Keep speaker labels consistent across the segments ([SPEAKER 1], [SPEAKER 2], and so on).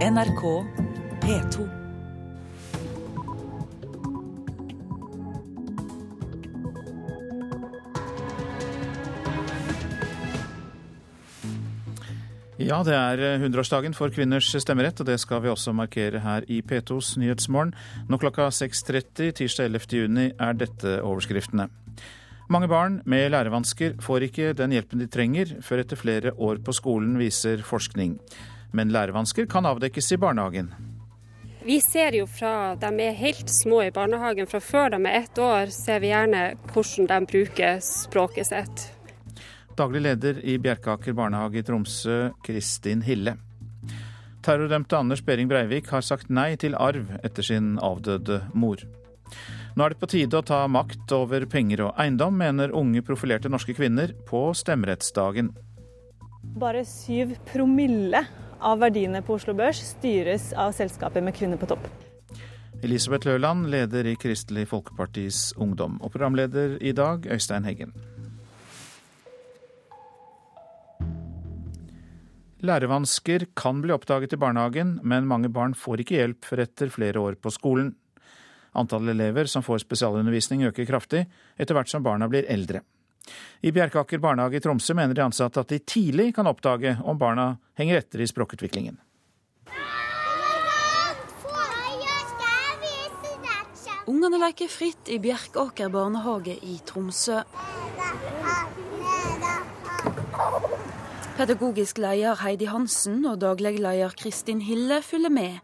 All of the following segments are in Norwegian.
[SPEAKER 1] NRK P2.
[SPEAKER 2] Ja, det er 100-årsdagen for kvinners stemmerett, og det skal vi også markere her i P2s Nyhetsmorgen. Nå klokka 6.30 tirsdag 11. juni er dette overskriftene. Mange barn med lærevansker får ikke den hjelpen de trenger før etter flere år på skolen, viser forskning. Men lærevansker kan avdekkes i barnehagen.
[SPEAKER 3] Vi ser jo fra de er helt små i barnehagen, fra før de er ett år, ser vi gjerne hvordan de bruker språket sitt.
[SPEAKER 2] Daglig leder i Bjerkaker barnehage i Tromsø, Kristin Hille. Terrordømte Anders Behring Breivik har sagt nei til arv etter sin avdøde mor. Nå er det på tide å ta makt over penger og eiendom, mener unge profilerte norske kvinner på stemmerettsdagen.
[SPEAKER 4] Bare syv promille av verdiene på Oslo Børs styres av selskaper med kvinner på topp.
[SPEAKER 2] Elisabeth Løland, leder i Kristelig Folkepartis Ungdom, og programleder i dag, Øystein Heggen. Lærevansker kan bli oppdaget i barnehagen, men mange barn får ikke hjelp før etter flere år på skolen. Antallet elever som får spesialundervisning øker kraftig etter hvert som barna blir eldre. I Bjerkaker barnehage i Tromsø mener de ansatte at de tidlig kan oppdage om barna henger etter i språkutviklingen.
[SPEAKER 5] Ungene leker fritt i Bjerkaker barnehage i Tromsø. Pedagogisk leder Heidi Hansen og daglig leder Kristin Hille følger med.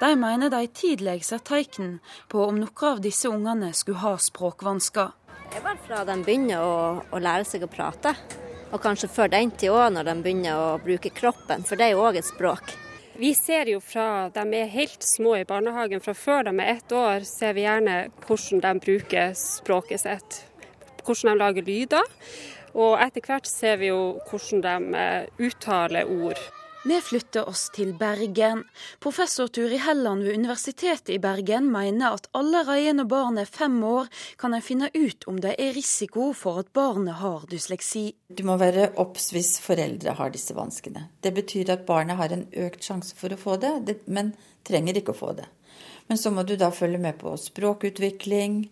[SPEAKER 5] De mener de tidlig ser tegn på om noen av disse ungene skulle ha språkvansker.
[SPEAKER 6] Det er vel fra de begynner å, å, lære seg å prate. Og kanskje før den tid òg, når de begynner å bruke kroppen, for det er jo òg et språk.
[SPEAKER 3] Vi ser jo fra de er helt små i barnehagen, fra før de er ett år, ser vi gjerne hvordan de bruker språket sitt. Hvordan de lager lyder. Og etter hvert ser vi jo hvordan de eh, uttaler ord.
[SPEAKER 5] Vi flytter oss til Bergen. Professor Turi Helland ved Universitetet i Bergen mener at allerede når barnet er fem år, kan en finne ut om det er risiko for at barnet har dysleksi.
[SPEAKER 7] Du må være obs hvis foreldre har disse vanskene. Det betyr at barnet har en økt sjanse for å få det, men trenger ikke å få det. Men så må du da følge med på språkutvikling,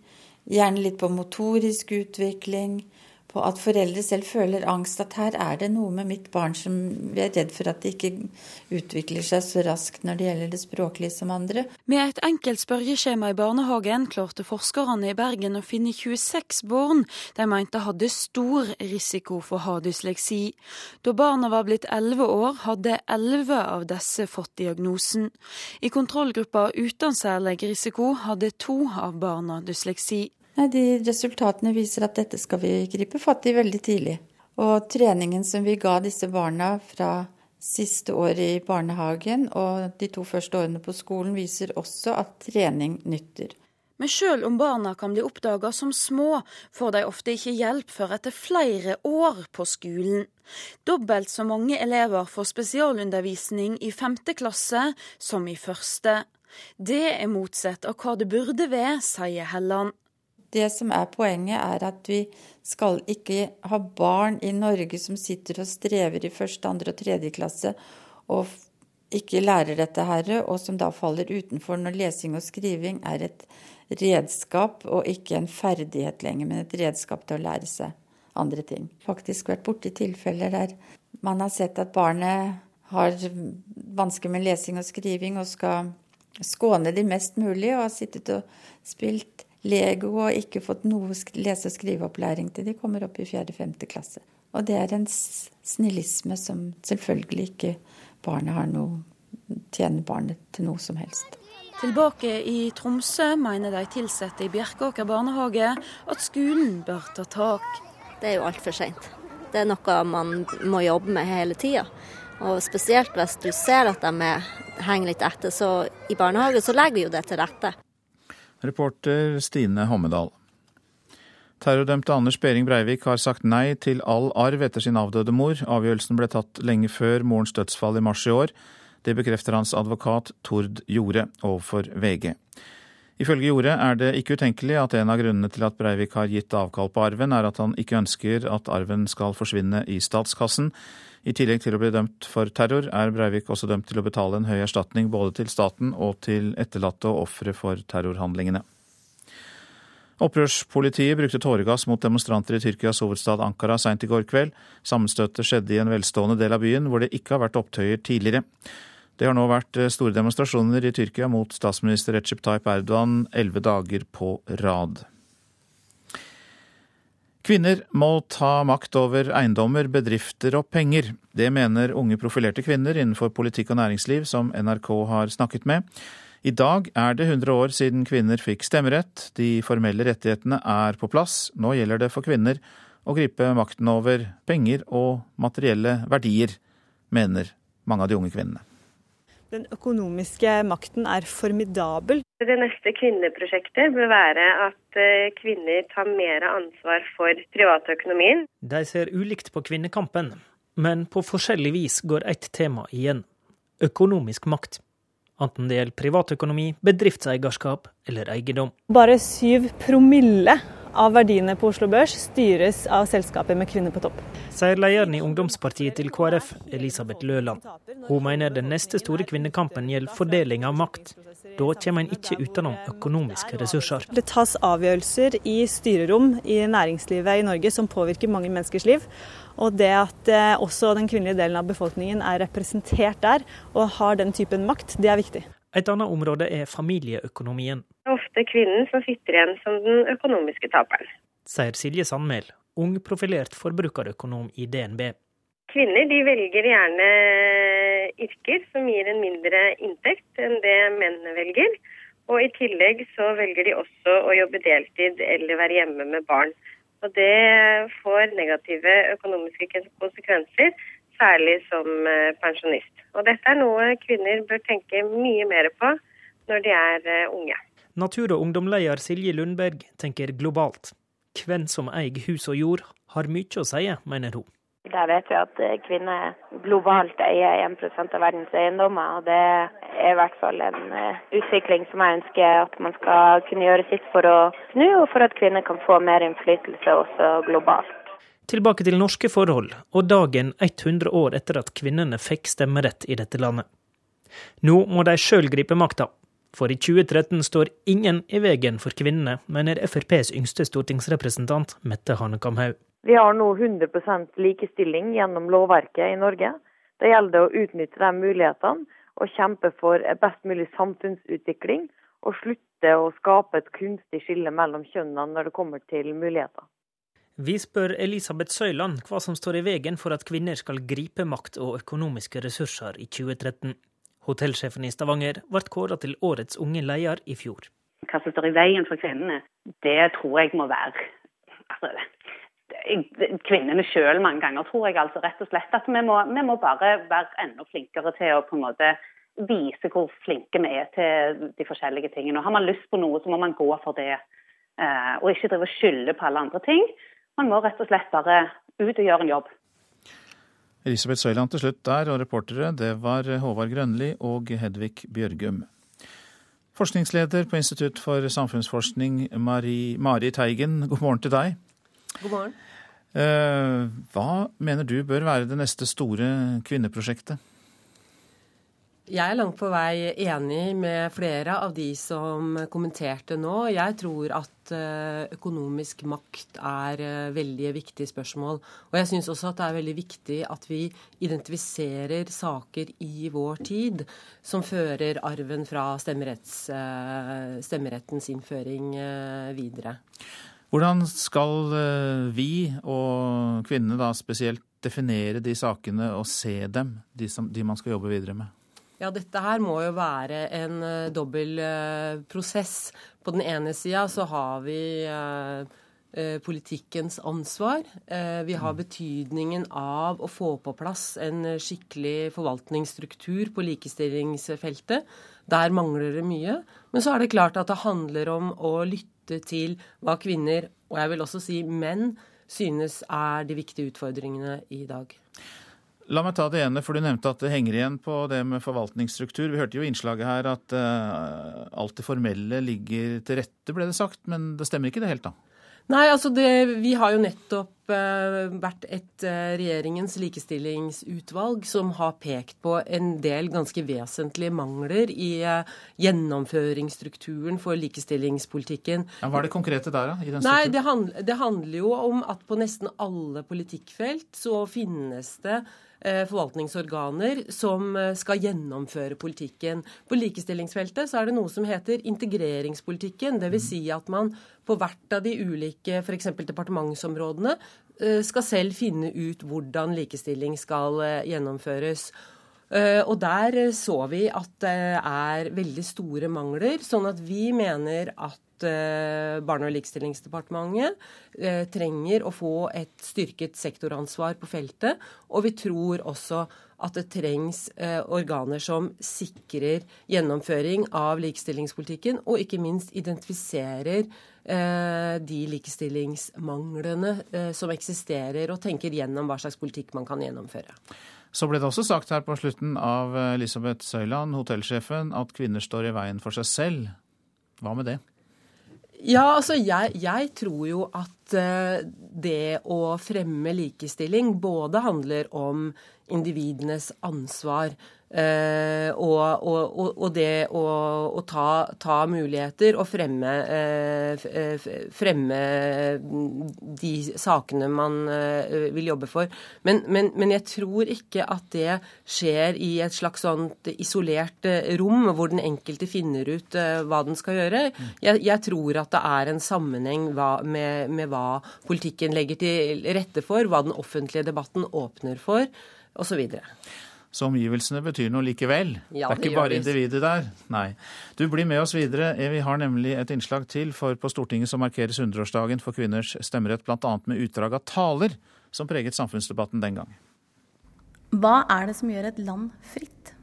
[SPEAKER 7] gjerne litt på motorisk utvikling på at foreldre selv føler angst. At her er det noe med mitt barn som vi er redd for at det ikke utvikler seg så raskt når det gjelder det språklige som andre.
[SPEAKER 5] Med et enkelt spørreskjema i barnehagen klarte forskerne i Bergen å finne 26 barn de mente hadde stor risiko for å ha dysleksi. Da barna var blitt 11 år, hadde 11 av disse fått diagnosen. I kontrollgruppa uten særlig risiko hadde to av barna dysleksi.
[SPEAKER 7] De Resultatene viser at dette skal vi gripe fatt i veldig tidlig. Og treningen som vi ga disse barna fra siste år i barnehagen og de to første årene på skolen, viser også at trening nytter.
[SPEAKER 5] Men sjøl om barna kan bli oppdaga som små, får de ofte ikke hjelp før etter flere år på skolen. Dobbelt så mange elever får spesialundervisning i femte klasse som i første. Det er motsatt av hva det burde være, sier Helland.
[SPEAKER 7] Det som er poenget, er at vi skal ikke ha barn i Norge som sitter og strever i første, andre og tredje klasse og ikke lærer dette her, og som da faller utenfor når lesing og skriving er et redskap og ikke en ferdighet lenger, men et redskap til å lære seg andre ting. Faktisk vært borti tilfeller der man har sett at barnet har vansker med lesing og skriving og skal skåne de mest mulig, og har sittet og spilt Lego og ikke fått noe lese- og skriveopplæring til de kommer opp i 4.-5. klasse. Og det er en snillisme som selvfølgelig ikke barnet har noe tjener barnet til noe som helst.
[SPEAKER 5] Tilbake i Tromsø mener de ansatte i Bjerkåker barnehage at skolen bør ta tak.
[SPEAKER 6] Det er jo altfor seint. Det er noe man må jobbe med hele tida. Og spesielt hvis du ser at de henger litt etter, så i barnehage så legger vi jo det til rette.
[SPEAKER 2] Reporter Stine Hommedal. Terrordømte Anders Behring Breivik har sagt nei til all arv etter sin avdøde mor. Avgjørelsen ble tatt lenge før morens dødsfall i mars i år. Det bekrefter hans advokat Tord Jorde overfor VG. Ifølge Jorde er det ikke utenkelig at en av grunnene til at Breivik har gitt avkall på arven, er at han ikke ønsker at arven skal forsvinne i statskassen. I tillegg til å bli dømt for terror, er Breivik også dømt til å betale en høy erstatning både til staten og til etterlatte og ofre for terrorhandlingene. Opprørspolitiet brukte tåregass mot demonstranter i Tyrkias hovedstad Ankara seint i går kveld. Sammenstøtet skjedde i en velstående del av byen hvor det ikke har vært opptøyer tidligere. Det har nå vært eh, store demonstrasjoner i Tyrkia mot statsminister Recep Tayyip Erdogan elleve dager på rad. Kvinner må ta makt over eiendommer, bedrifter og penger. Det mener unge profilerte kvinner innenfor politikk og næringsliv som NRK har snakket med. I dag er det 100 år siden kvinner fikk stemmerett. De formelle rettighetene er på plass. Nå gjelder det for kvinner å gripe makten over penger og materielle verdier, mener mange av de unge kvinnene.
[SPEAKER 4] Den økonomiske makten er formidabel.
[SPEAKER 8] Det neste kvinneprosjektet bør være at eh, kvinner tar mer ansvar for privatøkonomien.
[SPEAKER 9] De ser ulikt på kvinnekampen, men på forskjellig vis går ett tema igjen økonomisk makt. Enten det gjelder privatøkonomi, bedriftseierskap eller eiendom.
[SPEAKER 4] Bare syv promille av verdiene på Oslo Børs styres av selskaper med kvinner på topp.
[SPEAKER 9] Sier lederen i ungdomspartiet til KrF, Elisabeth Løland. Hun mener den neste store kvinnekampen gjelder fordeling av makt. Da kommer en ikke utenom økonomiske ressurser.
[SPEAKER 4] Det tas avgjørelser i styrerom i næringslivet i Norge som påvirker mange menneskers liv. Og det at eh, også den kvinnelige delen av befolkningen er representert der og har den typen makt, det er viktig.
[SPEAKER 9] Et annet område er familieøkonomien.
[SPEAKER 8] Ofte kvinnen som sitter igjen som den økonomiske taperen.
[SPEAKER 9] Sier Silje Sandmæl, ung profilert forbrukerøkonom i DNB.
[SPEAKER 8] Kvinner de velger gjerne yrker som gir en mindre inntekt enn det mennene velger. Og i tillegg så velger de også å jobbe deltid eller være hjemme med barn. Og det får negative økonomiske konsekvenser særlig som eh, pensjonist. Og dette er noe kvinner bør tenke mye mer på når de er eh, unge.
[SPEAKER 9] Natur- og ungdomleder Silje Lundberg tenker globalt. Hvem som eier hus og jord, har mye å si, mener hun.
[SPEAKER 10] Der vet vi at eh, kvinner globalt eier 1% av verdens eiendommer. og Det er i hvert fall en utvikling som jeg ønsker at man skal kunne gjøre sitt for å snu, og for at kvinner kan få mer innflytelse også globalt.
[SPEAKER 9] Tilbake til norske forhold, og dagen 100 år etter at kvinnene fikk stemmerett i dette landet. Nå må de sjøl gripe makta, for i 2013 står ingen i veien for kvinnene, mener FrPs yngste stortingsrepresentant Mette Hanekamhaug.
[SPEAKER 11] Vi har nå 100% likestilling gjennom lovverket i Norge. Det gjelder å utnytte de mulighetene og kjempe for best mulig samfunnsutvikling, og slutte å skape et kunstig skille mellom kjønnene når det kommer til muligheter.
[SPEAKER 9] Vi spør Elisabeth Søyland hva som står i veien for at kvinner skal gripe makt og økonomiske ressurser i 2013. Hotellsjefen i Stavanger ble kåret til årets unge leder i fjor.
[SPEAKER 12] Hva som står i veien for kvinnene, det tror jeg må være altså, kvinnene sjøl mange ganger, tror jeg. altså rett og slett At vi må, vi må, bare være enda flinkere til å på en måte vise hvor flinke vi er til de forskjellige tingene. Og Har man lyst på noe, så må man gå for det. Eh, og ikke drive og skylde på alle andre ting. Man må rett og slett bare ut og gjøre en jobb.
[SPEAKER 2] Elisabeth Søyland til slutt der, og reportere det var Håvard Grønli og Hedvig Bjørgum. Forskningsleder på Institutt for samfunnsforskning, Mari, Mari Teigen, god morgen til deg.
[SPEAKER 13] God morgen.
[SPEAKER 2] Eh, hva mener du bør være det neste store kvinneprosjektet?
[SPEAKER 13] Jeg er langt på vei enig med flere av de som kommenterte nå. Jeg tror at eh, økonomisk makt er eh, veldig viktig spørsmål. Og jeg syns også at det er veldig viktig at vi identifiserer saker i vår tid som fører arven fra eh, stemmerettens innføring videre.
[SPEAKER 2] Hvordan skal vi og kvinnene da spesielt definere de sakene og se dem, de, som, de man skal jobbe videre med?
[SPEAKER 13] Ja, dette her må jo være en uh, dobbel uh, prosess. På den ene sida så har vi uh, politikkens ansvar. vi har betydningen av å få på plass en skikkelig forvaltningsstruktur på likestillingsfeltet. Der mangler det mye. Men så er det klart at det handler om å lytte til hva kvinner, og jeg vil også si menn, synes er de viktige utfordringene i dag.
[SPEAKER 2] La meg ta det ene, for du nevnte at det henger igjen på det med forvaltningsstruktur. Vi hørte jo i innslaget her at uh, alt det formelle ligger til rette, ble det sagt. Men det stemmer ikke det helt, da?
[SPEAKER 13] Nei, altså det, vi har jo nettopp uh, vært et uh, regjeringens likestillingsutvalg som har pekt på en del ganske vesentlige mangler i gjennomføringsstrukturen for likestillingspolitikken.
[SPEAKER 2] Ja, hva er det konkrete der, da? i den
[SPEAKER 13] Nei, det, handl det handler jo om at på nesten alle politikkfelt så finnes det forvaltningsorganer som eh, skal gjennomføre politikken. På likestillingsfeltet så er det noe som heter integreringspolitikken. Dvs. Si at man på hvert av de ulike f.eks. departementsområdene eh, skal selv finne ut hvordan likestilling skal gjennomføres. Og der så vi at det er veldig store mangler, sånn at vi mener at Eh, Barne- og likestillingsdepartementet eh, trenger å få et styrket sektoransvar på feltet. Og vi tror også at det trengs eh, organer som sikrer gjennomføring av likestillingspolitikken, og ikke minst identifiserer de likestillingsmanglene som eksisterer, og tenker gjennom hva slags politikk man kan gjennomføre.
[SPEAKER 2] Så ble det også sagt her på slutten av Elisabeth Søyland, hotellsjefen, at kvinner står i veien for seg selv. Hva med det?
[SPEAKER 13] Ja, altså jeg, jeg, tror jo at uh, det å fremme likestilling både handler om individenes ansvar eh, og, og, og, det å, å ta, ta, muligheter og fremme, eh, fremme de sakene man eh, vil jobbe for. Men, men, men, jeg tror ikke at det skjer i et slags sånt isolert rom hvor den enkelte finner ut hva den skal gjøre. Jeg, jeg, tror at det er en sammenheng hva, med, med hva politikken legger til rette for, hva den offentlige debatten åpner for, osv.
[SPEAKER 2] Så omgivelsene betyr noe likevel.
[SPEAKER 13] Ja,
[SPEAKER 2] det er ikke bare individet der. Nei. Du blir med oss videre. Vi har nemlig et innslag til, for på Stortinget så markeres 100-årsdagen for kvinners stemmerett, bl.a. med utdrag av taler som preget samfunnsdebatten den gang.
[SPEAKER 14] Hva er det som gjør et land fritt?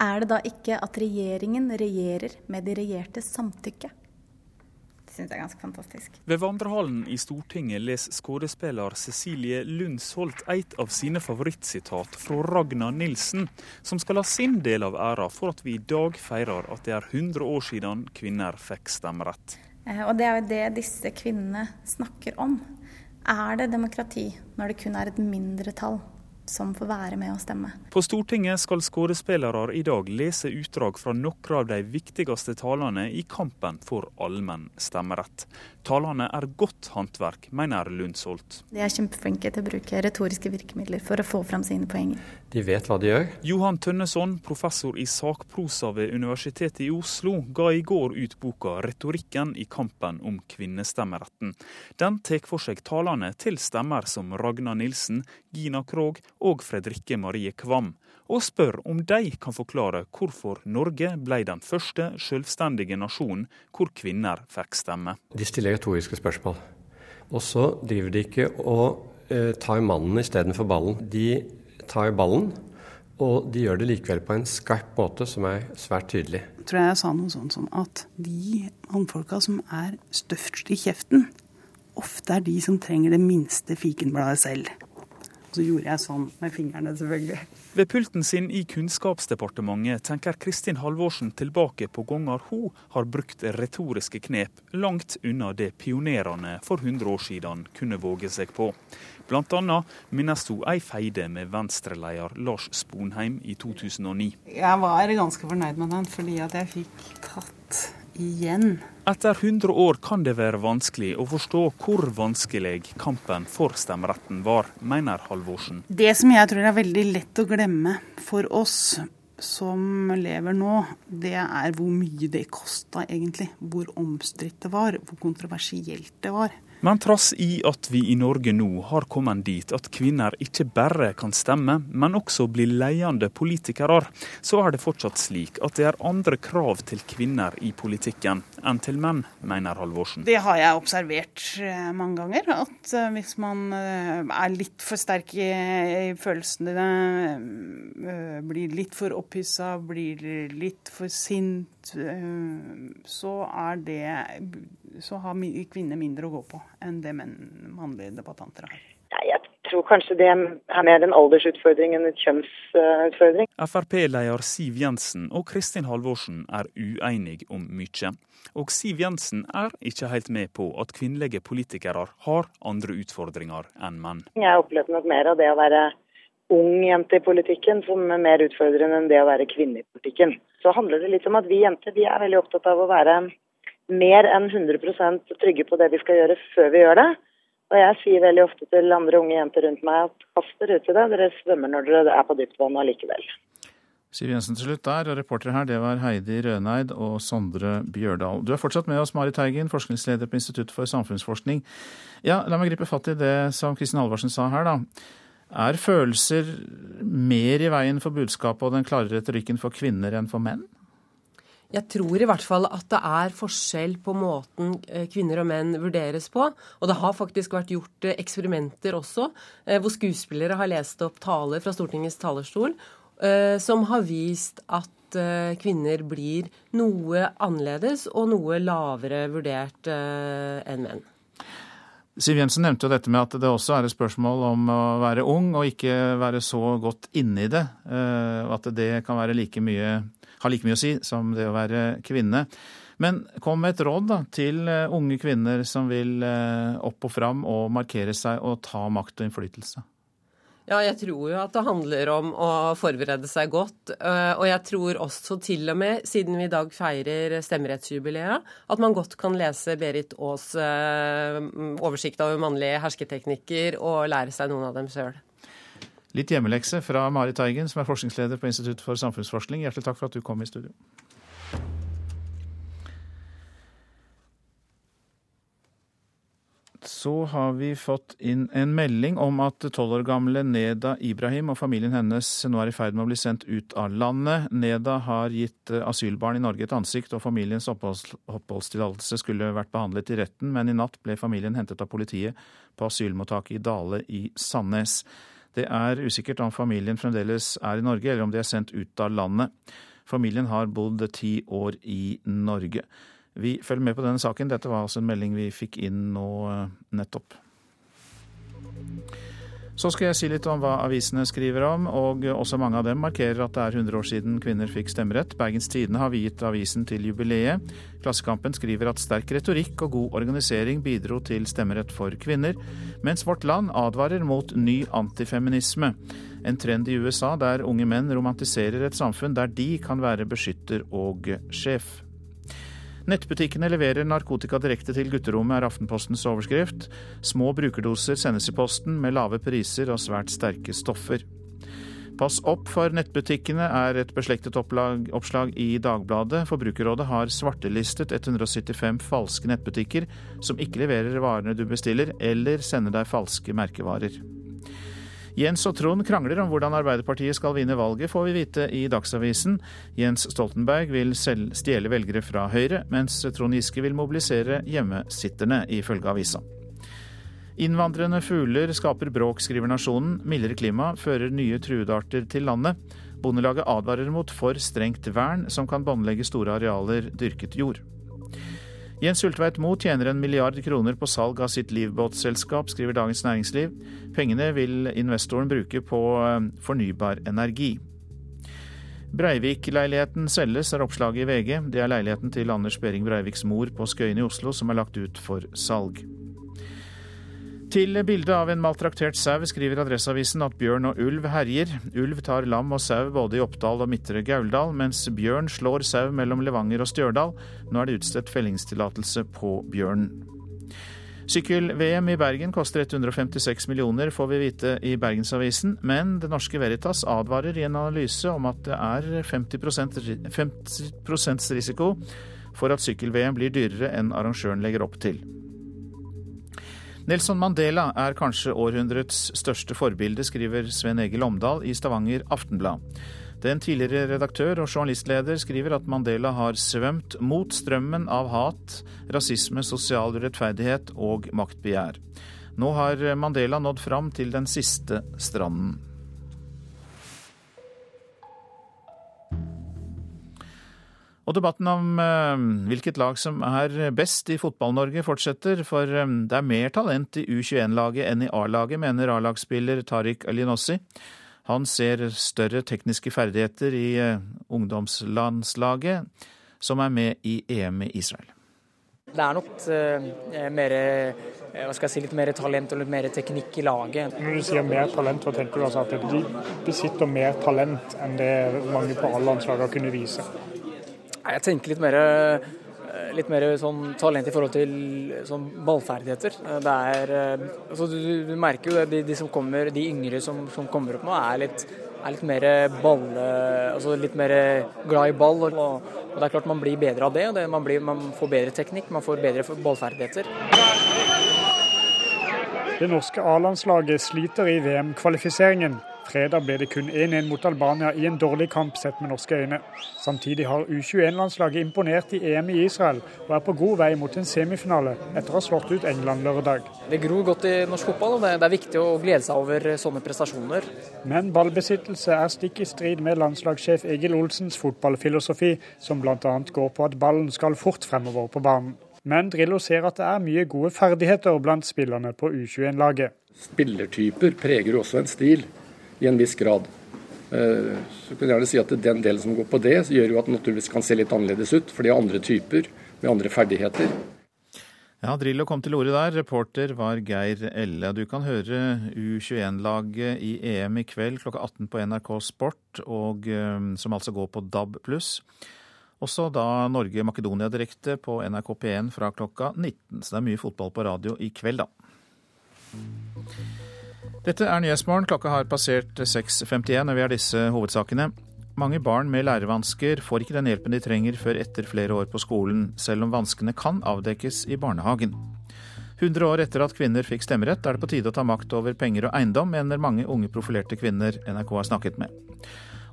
[SPEAKER 14] Er det da ikke at regjeringen regjerer med de regjertes samtykke? Syns jeg er ganske fantastisk.
[SPEAKER 15] Ved vandrehallen i Stortinget leser skuespiller Cecilie Lundsholt et av sine favorittsitat fra Ragna Nilsen, som skal ha sin del av æra for at vi i dag feirer at det er 100 år siden kvinner fikk stemmerett.
[SPEAKER 14] Eh, og det er jo det disse kvinnene snakker om. Er det demokrati når det kun er et mindretall som får være med å stemme.
[SPEAKER 15] På Stortinget skal skuespillere i dag lese utdrag fra noen av de viktigste talene i kampen for allmenn stemmerett. Talene er godt håndverk, mener Lundsholt.
[SPEAKER 14] De er kjempeflinke til å bruke retoriske virkemidler for å få fram sine poenger.
[SPEAKER 16] De vet hva de gjør.
[SPEAKER 15] Johan Tønneson, professor i sakprosa ved Universitetet i Oslo, ga i går ut boka 'Retorikken i kampen om kvinnestemmeretten'. Den tar for seg talene til stemmer som Ragna Nilsen, Gina Krog og Fredrikke Marie Kvam, og spør om de kan forklare hvorfor Norge ble den første selvstendige nasjonen hvor kvinner fikk stemme.
[SPEAKER 16] De stiller retoriske spørsmål. Og så driver de ikke og eh, tar mannen istedenfor ballen. De tar ballen, og de gjør det likevel på en skarp måte som er svært tydelig.
[SPEAKER 17] Jeg tror jeg sa noe sånt som at de mannfolka som er størst i kjeften, ofte er de som trenger det minste fikenbladet selv. Så gjorde jeg sånn med fingrene, selvfølgelig.
[SPEAKER 15] Ved pulten sin i Kunnskapsdepartementet tenker Kristin Halvorsen tilbake på ganger hun har brukt retoriske knep langt unna det pionerene for 100 år siden kunne våge seg på. Blant annet minnes hun ei feide med Venstre-leder Lars Sponheim i 2009.
[SPEAKER 17] Jeg var ganske fornøyd med den, fordi at jeg fikk tatt igjen.
[SPEAKER 15] Etter 100 år kan det være vanskelig å forstå hvor vanskelig kampen for stemmeretten var, mener Halvorsen.
[SPEAKER 17] Det som jeg tror er veldig lett å glemme for oss som lever nå, det er hvor mye det kosta egentlig. Hvor omstridt det var, hvor kontroversielt det var.
[SPEAKER 15] Men trass i at vi i Norge nå har kommet dit at kvinner ikke bare kan stemme, men også bli ledende politikere, så er det fortsatt slik at det er andre krav til kvinner i politikken enn til menn, mener Halvorsen.
[SPEAKER 17] Det har jeg observert eh, mange ganger. At eh, hvis man eh, er litt for sterk i, følelsene blir litt for opphissa, blir litt for sint, så er det så har kvinner mindre å gå på enn det menn, mannlige debattanter har.
[SPEAKER 18] Jeg tror kanskje det er mer en aldersutfordring enn en kjønnsutfordring.
[SPEAKER 15] Frp-leder Siv Jensen og Kristin Halvorsen er uenige om mye. Og Siv Jensen er ikke helt med på at kvinnelige politikere har andre utfordringer enn menn.
[SPEAKER 18] Jeg opplevde nok mer av det å være ung jente i politikken som er mer utfordrende enn det å være kvinne i politikken. Så handler det litt om at vi jenter vi er veldig opptatt av å være mer enn 100% trygge på det vi skal gjøre før vi gjør det. Og jeg sier veldig ofte til andre unge jenter rundt meg at kast dere ut i det, dere svømmer når dere er på dypt vann allikevel.
[SPEAKER 2] Siv Jensen til slutt der, og reportere her det var Heidi Røneid og Sondre Bjørdal. Du er fortsatt med oss, Marit Teigen, forskningsleder på Institutt for samfunnsforskning. Ja, La meg gripe fatt i det som Kristin Halvorsen sa her, da. Er følelser mer i veien for budskapet og den klare retorikken for kvinner enn for menn?
[SPEAKER 13] Jeg tror i hvert fall at det er forskjell på måten eh, kvinner og menn vurderes på. Og det har faktisk vært gjort eh, eksperimenter også, eh, hvor skuespillere har lest opp taler fra Stortingets talerstol som har vist at kvinner blir noe annerledes og noe lavere vurdert enn menn.
[SPEAKER 2] Siv Jensen nevnte jo dette med at det også er et spørsmål om å være ung og ikke være så godt inne i det. Og at det kan like mye, ha like mye å si som det å være kvinne. Men kom med et råd da, til eh, unge kvinner som vil eh, opp og fram og markere seg og ta makt og innflytelse.
[SPEAKER 13] Ja, jeg tror jo at det handler om å forberede seg godt. Eh, og jeg tror også til og med, siden vi i dag feirer stemmerettsjubileet, at man godt kan lese Berit Aas' eh, oversikt over mannlige hersketeknikker og lære seg noen av dem sjøl.
[SPEAKER 2] Litt hjemmelekse fra Marit Teigen, som er forskningsleder på Institutt for samfunnsforskning. Hjertelig takk for at du kom i studio. Så har vi fått inn en melding om at tolv år gamle Neda Ibrahim og familien hennes nå er i ferd med å bli sendt ut av landet. Neda har gitt eh, asylbarn i Norge et ansikt, og familiens oppholdstillatelse skulle vært behandlet i retten, men i natt ble familien hentet av politiet på asylmottaket i Dale i Sandnes. Det er usikkert om familien fremdeles er i Norge, eller om de er sendt ut av landet. Familien har bodd ti år i Norge. Vi følger med på denne saken. Dette var altså en melding vi fikk inn nå eh, nettopp. Så skal jeg si litt om hva avisene skriver om, og også mange av dem markerer at det er 100 år siden kvinner fikk stemmerett. Bergens Tidende har viet avisen til jubileet. Klassekampen skriver at sterk retorikk og god organisering bidro til stemmerett for kvinner, mens Vårt Land advarer mot ny antifeminisme. En trend i USA der unge menn romantiserer et samfunn der de kan være beskytter og sjef. Nettbutikkene leverer narkotika direkte til gutterommet, er Aftenpostens overskrift. Små brukerdoser sendes i posten med lave priser og svært sterke stoffer. Pass opp for nettbutikkene er et beslektet opplag, oppslag i Dagbladet. Forbrukerrådet har svartelistet 175 falske nettbutikker som ikke leverer varene du bestiller, eller sender deg falske merkevarer. Jens og Trond krangler om hvordan Arbeiderpartiet skal vinne valget, får vi vite i Dagsavisen. Jens Stoltenberg vil selv stjele velgere fra Høyre, mens Trond Giske vil mobilisere hjemmesitterne, ifølge avisa. Innvandrende fugler skaper bråk, skriver Nasjonen. Mildere klima fører nye truedarter til landet. Bondelaget advarer mot for strengt vern, som kan båndlegge store arealer dyrket jord. Jens Ulltveit Moe tjener en milliard kroner på salg av sitt livbåtselskap, skriver Dagens Næringsliv. Pengene vil investoren bruke på eh, fornybar energi. Breivik-leiligheten selges, er oppslaget i VG. Det er leiligheten til Anders Behring Breiviks mor på Skøyen i Oslo som er lagt ut for salg. Til bildet av en maltraktert sau skriver Adresseavisen at bjørn og ulv herjer. Ulv tar lam og sau både i Oppdal og Midtre Gauldal, mens bjørn slår sau mellom Levanger og Stjørdal. Nå er det utstedt fellingstillatelse på bjørnen. Sykkel-VM i Bergen koster 156 millioner, får vi vite i Bergensavisen, men Det Norske Veritas advarer i en analyse om at det er 50 50 risiko for at sykkel-VM blir dyrere enn arrangøren legger opp til. Nelson Mandela er kanskje århundrets største forbilde, skriver Sven Egil Omdal i Stavanger Aftenblad. Den tidligere redaktør og journalistleder skriver at Mandela har svømt mot strømmen av hat, rasisme, sosial urettferdighet og maktbegjær. Nå har Mandela nådd fram til den siste stranden. Og debatten om uh, hvilket lag som er best i Fotball-Norge fortsetter, for um, det er mer talent i U21-laget enn i A-laget, mener A-lagsspiller Tariq Alinossi. Han ser større tekniske ferdigheter i uh, ungdomslandslaget, som er med i EM i Israel.
[SPEAKER 19] Det er nok uh, mer, hva skal jeg si, litt mer talent og litt mer teknikk i laget.
[SPEAKER 20] Når du sier mer talent, hva tenker du altså at de besitter mer talent enn det mange på A-landslagene kunne vise?
[SPEAKER 19] Jeg tenker litt mer, eh, litt mer sånn talent i forhold til sånn ballferdigheter. Det er, eh, altså du, du, merker jo det, de, de, som kommer, de yngre som, som kommer opp nå, er litt, er litt mer ball, altså litt mer glad i ball. Og, og, det er klart man blir bedre av det. det man, blir, man får bedre teknikk, man får bedre ballferdigheter.
[SPEAKER 20] Det norske A-landslaget sliter i VM-kvalifiseringen. Fredag ble det kun 1-1 mot Albania i en dårlig kamp sett med norske øyne. Samtidig har U21-landslaget imponert i EM i Israel og er på god vei mot en semifinale etter å ha slått ut England lørdag.
[SPEAKER 19] Det gror godt i norsk fotball, og det er viktig å glede seg over sånne prestasjoner.
[SPEAKER 20] Men ballbesittelse er stikk i strid med landslagssjef Egil Olsens fotballfilosofi, som bl.a. går på at ballen skal fort fremover på banen. Men Drillo ser at det er mye gode ferdigheter blant spillerne på U21-laget.
[SPEAKER 21] Spillertyper preger også en stil i en viss grad. Eh, så kan jeg gjerne si at Den delen som går på det, gjør jo at det naturligvis kan se litt annerledes ut. For de er andre typer med andre ferdigheter.
[SPEAKER 2] Ja, Drillo kom til orde der. Reporter var Geir Elle. Du kan høre U21-laget i EM i kveld klokka 18 på NRK Sport, og, eh, som altså går på DAB+. Også da Norge-Makedonia direkte på NRK P1 fra klokka 19. Så det er mye fotball på radio i kveld, da. Dette er Nyhetsmorgen. Klokka har passert 6.51, og vi har disse hovedsakene. Mange barn med lærevansker får ikke den hjelpen de trenger før etter flere år på skolen, selv om vanskene kan avdekkes i barnehagen. 100 år etter at kvinner fikk stemmerett, er det på tide å ta makt over penger og eiendom, mener mange unge profilerte kvinner NRK har snakket med.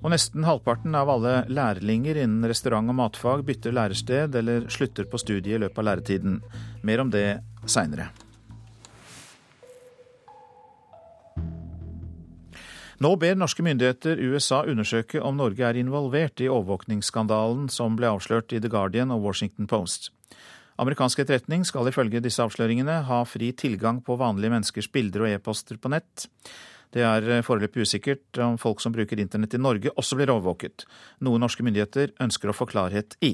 [SPEAKER 2] Og nesten halvparten av alle lærlinger innen restaurant og matfag bytter lærested eller slutter på studiet i løpet av læretiden. Mer om det seinere. Nå ber norske myndigheter USA undersøke om Norge er involvert i overvåkningsskandalen som ble avslørt i The Guardian og Washington Post. Amerikansk etterretning skal ifølge disse avsløringene ha fri tilgang på vanlige menneskers bilder og e-poster på nett. Det er foreløpig usikkert om folk som bruker internett i Norge også blir overvåket, noe norske myndigheter ønsker å få klarhet i.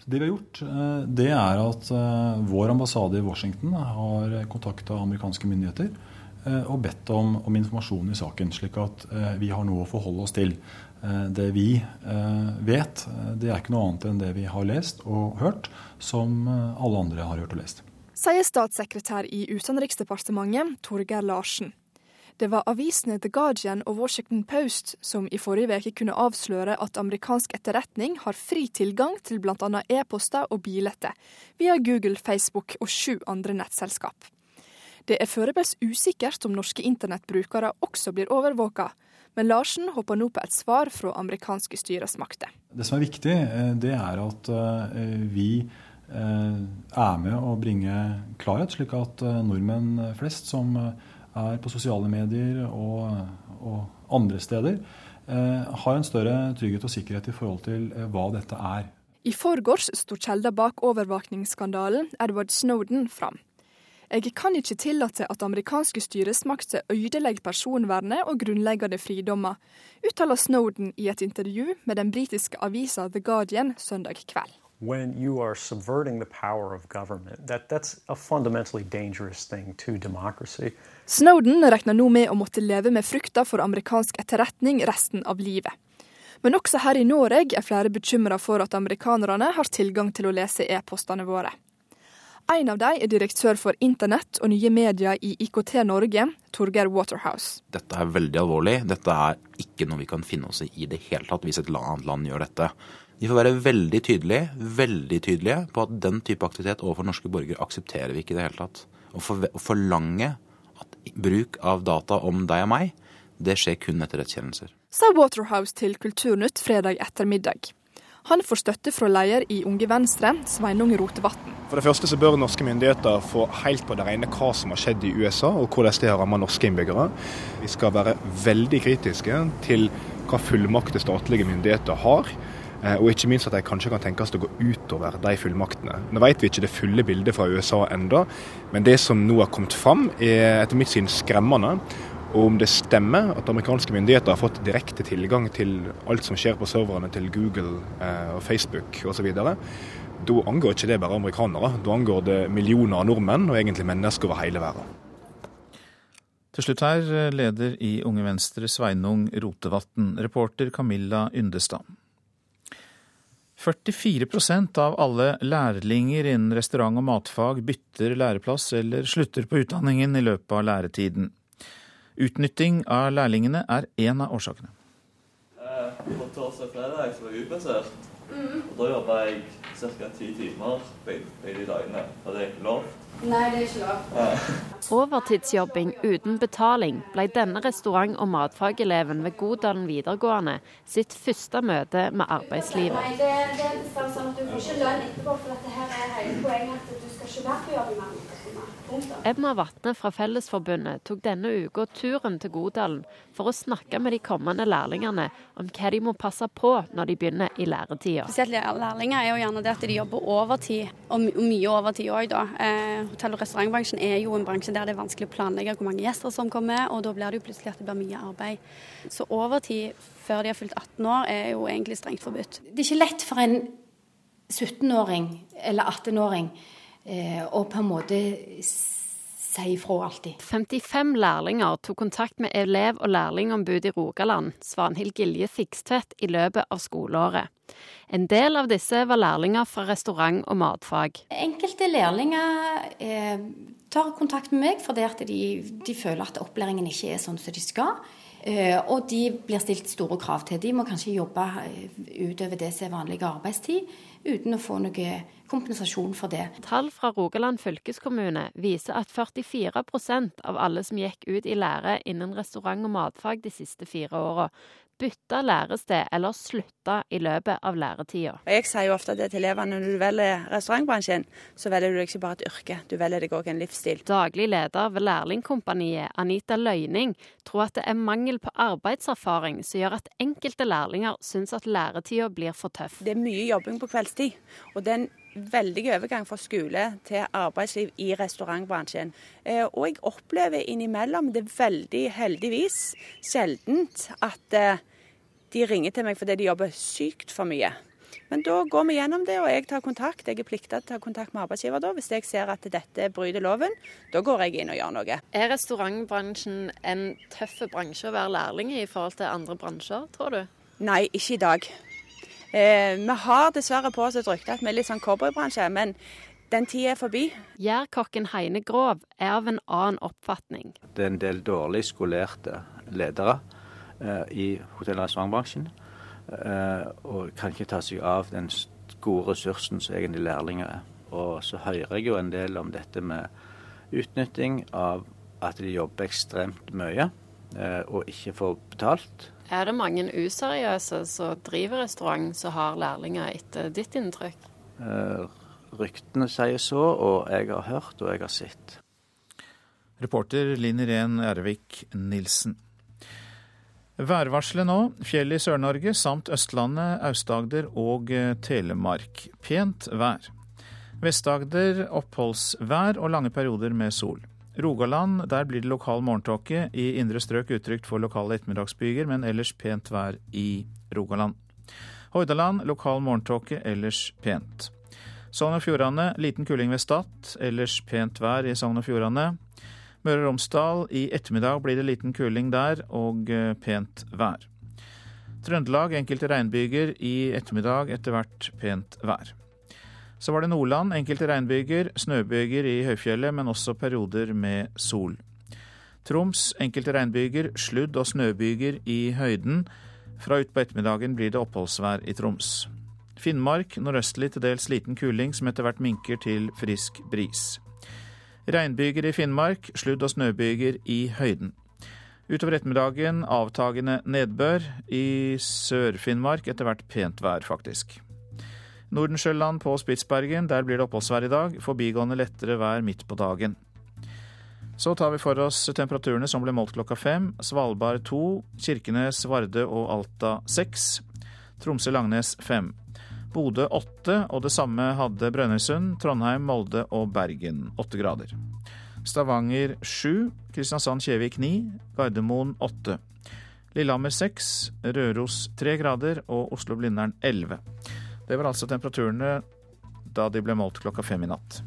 [SPEAKER 22] Det vi har gjort, eh, det er at eh, vår ambassade i Washington har kontakta amerikanske myndigheter Eh, og bedt om, om, informasjon i saken, slik at eh, vi har noe å forholde oss til. Eh, det vi vet, det er ikke noe annet enn det vi har lest og hørt, som alle andre har hørt og lest.
[SPEAKER 23] Sier statssekretær i Utenriksdepartementet, Torgeir Larsen. Det var avisene The Guardian og Washington Post som i forrige uke kunne avsløre at amerikansk etterretning har fri tilgang til bl.a. e-poster og billetter via Google, Facebook og sju andre nettselskap. Det er foreløpig usikkert om norske internettbrukere også blir overvåka, men Larsen håper nå på et svar fra amerikanske styresmakter.
[SPEAKER 22] Det som er viktig, eh, det er at eh, vi eh, er med å bringe klarhet, slik at nordmenn flest som er på sosiale medier og, og andre steder, har en større trygghet og sikkerhet i forhold til hva dette er.
[SPEAKER 23] I forgårs sto kjelder bak overvåkningsskandalen, Edward Snowden, fram. Jeg kan ikke tillate at amerikanske styresmakter ødelegger personvernet og grunnleggende fridommer, uttaler Snowden i et intervju med den britiske avisa The Guardian søndag kveld. When you are subverting the power of government, that, that's a fundamentally dangerous thing to democracy. Snowden regner nå med å måtte leve med frykta for amerikansk etterretning resten av livet. Men også her i Norge er flere bekymra for at amerikanerne har tilgang til å lese e-postene våre. En av dem er direktør for internett og nye medier i IKT Norge, Torgeir Waterhouse.
[SPEAKER 24] Dette er veldig alvorlig. Dette er ikke noe vi kan finne oss i i det hele tatt hvis et annet land gjør dette. De får være veldig tydelige, veldig tydelige på at den type aktivitet overfor norske borgere aksepterer vi ikke i det hele tatt. Å forlange at bruk av data om deg og meg, det skjer kun etter rettskjennelser.
[SPEAKER 23] Sa Waterhouse til Kulturnytt fredag ettermiddag. Han får støtte fra leder i Unge Venstre, Sveinung Rotevatn.
[SPEAKER 25] For det første så bør norske myndigheter få helt på det rene hva som har skjedd i USA, og hvordan det har rammet norske innbyggere. Vi skal være veldig kritiske til hva fullmakter statlige myndigheter har. Eh, og ikke minst at de kanskje kan tenkes å gå utover de fullmaktene. Nå vet vi ikke det fulle bildet fra USA enda, men det som nå har kommet fram er etter mitt syn skremmende. Og om det stemmer at amerikanske myndigheter har fått direkte tilgang til alt som skjer på serverne til Google eh, og Facebook osv., da angår ikke det bare amerikanere. Da angår det millioner av nordmenn og egentlig mennesker over hele verden.
[SPEAKER 2] Til slutt her, eh, leder i Unge Venstre Sveinung Rotevatn, reporter Camilla Yndestad. 44% av alle lærlinger innen restaurant- og matfag bytter læreplass eller slutter på utdanningen i løpet av læretiden. Utnytting av lærlingene er én av årsakene.
[SPEAKER 26] På torsdag og fredag så var jeg utplassert. Mm. Og da jobba jeg ca. ti timer begge dagene. Var det ikke lov?
[SPEAKER 27] Nei, det er ikke lov. Ja.
[SPEAKER 28] Overtidsjobbing uten betaling ble denne restaurant- og matfageleven ved Godalen videregående sitt første møte med arbeidslivet.
[SPEAKER 27] Nei, det, det er sånn at Du får ikke lønn etterpå, for dette her er hele poenget at du skal ikke være på jobb i mange
[SPEAKER 28] Emma Vatne fra Fellesforbundet tok denne uka turen til Godalen for å snakke med de kommende lærlingene om hva de må passe på når de begynner i læretida.
[SPEAKER 27] Spesielt lærlinger er jo gjerne det at de jobber overtid, og mye overtid òg, da. Eh, hotell- og restaurantbransjen er jo en bransje der det er vanskelig å planlegge hvor mange gjester som kommer, og da blir det jo plutselig at det blir mye arbeid. Så overtid før de har fylt 18 år er jo egentlig strengt forbudt.
[SPEAKER 28] Det er ikke lett for en 17-åring eller 18-åring Eh, og på en måte si ifra alltid. 55 lærlinger tok kontakt med elev- og lærlingombud i Rogaland, Svanhild Gilje Sigstvedt, i løpet av skoleåret. En del av disse var lærlinger fra restaurant- og matfag. Enkelte lærlinger eh, tar kontakt med meg fordi de, de, føler at opplæringen ikke er sånn som de skal. Eh, og de blir stilt store krav til. De må kanskje jobbe eh, utover det som er vanlig arbeidstid, uten å få noe kompensasjon for det. Tall fra Rogaland fylkeskommune viser at 44% av alle som gikk ut i lære innen restaurant- og matfag de siste fire åra, bytte lærested eller slutte i løpet av læretida.
[SPEAKER 29] Jeg sier jo ofte det til elevene når du velger restaurantbransjen, så velger du ikke bare et yrke, du velger deg òg en livsstil.
[SPEAKER 28] Daglig leder ved Lærlingkompaniet, Anita Løyning, tror at det er mangel på arbeidserfaring som gjør at enkelte lærlinger syns at læretida blir for tøff.
[SPEAKER 29] Det er mye jobbing på kveldstid, og den veldig overgang fra skole til arbeidsliv i restaurantbransjen. Eh, og jeg opplever innimellom det veldig heldigvis sjeldent at eh, de ringer til meg fordi de jobber sykt for mye. Men da går vi gjennom det, og jeg tar kontakt. Jeg er plikta til å ta kontakt med arbeidsgiver da, hvis jeg ser at dette bryter loven. Da går jeg inn og gjør noe.
[SPEAKER 28] Er restaurantbransjen en tøff bransje å være lærling i i forhold til andre bransjer, tror du?
[SPEAKER 29] Nei, ikke i dag. Eh, vi har dessverre på oss et rykte at vi er litt sånn cowboybransje, men den tida er forbi.
[SPEAKER 28] Gjærkokken Heine Grov er av en annen oppfatning.
[SPEAKER 30] Det er en del dårlig skolerte ledere eh, i hotell- og restaurantbransjen. Eh, og kan ikke ta seg av den gode ressursen som egentlig lærlinger er. Og så hører jeg jo en del om dette med utnytting av at de jobber ekstremt mye og ikke får betalt.
[SPEAKER 28] Er det mange useriøse som driver restaurant som har lærlinger, etter ditt inntrykk?
[SPEAKER 30] Eh, ryktene sier så, og jeg har hørt og jeg har sett.
[SPEAKER 2] Reporter Linn Irén Ervik Nilsen. Værvarselet nå. Fjell i Sør-Norge samt Østlandet, Aust-Agder og eh, Telemark. Pent vær. Vest-Agder oppholdsvær og lange perioder med sol. Rogaland, der blir det lokal morgentåke. I indre strøk utrygt for lokale ettermiddagsbyger, men ellers pent vær i Rogaland. Hordaland lokal morgentåke, ellers pent. Sogn og Fjordane liten kuling ved Stad, ellers pent vær i Sogn og Fjordane. Møre og Romsdal i ettermiddag blir det liten kuling der og eh, pent vær. Trøndelag enkelte regnbyger, i ettermiddag etter hvert pent vær. Så var det Nordland. Enkelte regnbyger, snøbyger i høyfjellet, men også perioder med sol. Troms. Enkelte regnbyger, sludd- og snøbyger i høyden. Fra utpå ettermiddagen blir det oppholdsvær i Troms. Finnmark nordøstlig til dels liten kuling, som etter hvert minker til frisk bris. Regnbyger i Finnmark, sludd- og snøbyger i høyden. Utover ettermiddagen avtagende nedbør. I Sør-Finnmark etter hvert pent vær, faktisk. Nordensjøland på Spitsbergen, der blir det oppholdsvær i dag. Forbigående lettere vær midt på dagen. Så tar vi for oss temperaturene som ble målt klokka fem. Svalbard to, Kirkenes, Vardø og Alta seks. Tromsø-Langnes fem. Bodø åtte, og det samme hadde Brønnøysund, Trondheim, Molde og Bergen. Åtte grader. Stavanger sju, Kristiansand-Kjevik ni, Gardermoen åtte. Lillehammer seks, Røros tre grader og Oslo-Blindern elleve. Det var altså temperaturene da de ble målt klokka fem i natt.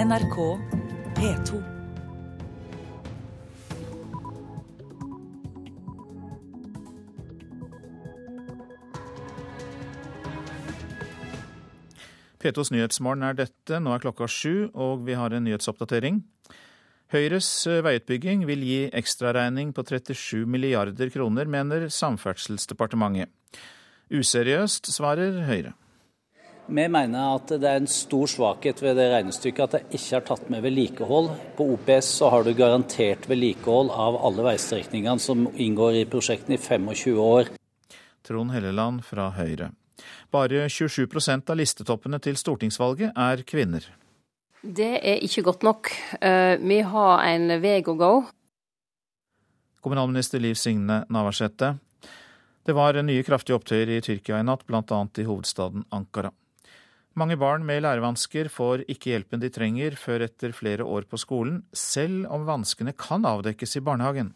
[SPEAKER 30] NRK P2.
[SPEAKER 2] P2s Nyhetsmorgen er dette. Nå er klokka sju, og vi har en nyhetsoppdatering. Høyres eh, veiutbygging vil gi ekstraregning på 37 milliarder kroner, mener Samferdselsdepartementet. Useriøst, svarer Høyre.
[SPEAKER 31] Vi mener at det er en stor svakhet ved det regnestykket at det ikke er tatt med vedlikehold. På OPS så har du garantert vedlikehold av alle veistrekningene som inngår i prosjektene i 25 år.
[SPEAKER 2] Trond Helleland fra Høyre. Bare 27% av listetoppene til stortingsvalget er kvinner.
[SPEAKER 32] Det er ikke godt nok. Eh, vi har en vei å gå.
[SPEAKER 2] Kommunalminister Liv Signe Navarsete. Det var nye kraftige opptøyer i Tyrkia i natt, bl.a. i hovedstaden Ankara. Mange barn med lærevansker får ikke hjelpen de trenger før etter flere år på skolen, selv om vanskene kan avdekkes i barnehagen.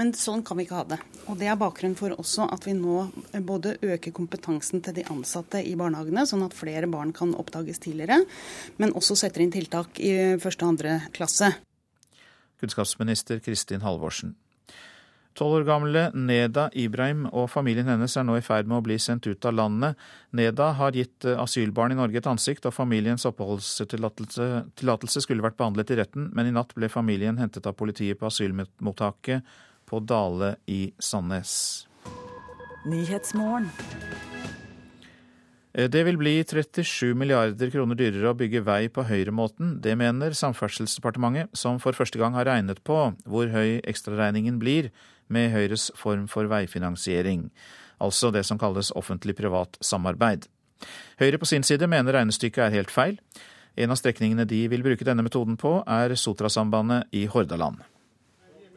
[SPEAKER 17] Men sånn kan vi ikke ha det. Og Det er bakgrunnen for også at vi nå både øker kompetansen til de ansatte i barnehagene, sånn at flere barn kan oppdages tidligere, men også setter inn tiltak i første og andre klasse.
[SPEAKER 2] Kunnskapsminister Kristin Halvorsen. Tolv år gamle Neda Ibrahim og familien hennes er nå i ferd med å bli sendt ut av landet. Neda har gitt eh, asylbarn i Norge et ansikt, og familiens oppholdstillatelse skulle vært behandlet i retten, men i natt ble familien hentet av politiet på asylmottaket på Dale i Sandnes. Eh, det vil bli 37 milliarder kroner dyrere å bygge vei på høyremåten. Det mener Samferdselsdepartementet, som for første gang har regnet på hvor høy ekstraregningen blir med Høyres form for veifinansiering, altså det som kalles offentlig-privat samarbeid. Høyre på sin side mener regnestykket er helt feil. En av strekningene de vil bruke denne metoden på, er Sotrasambandet i Hordaland.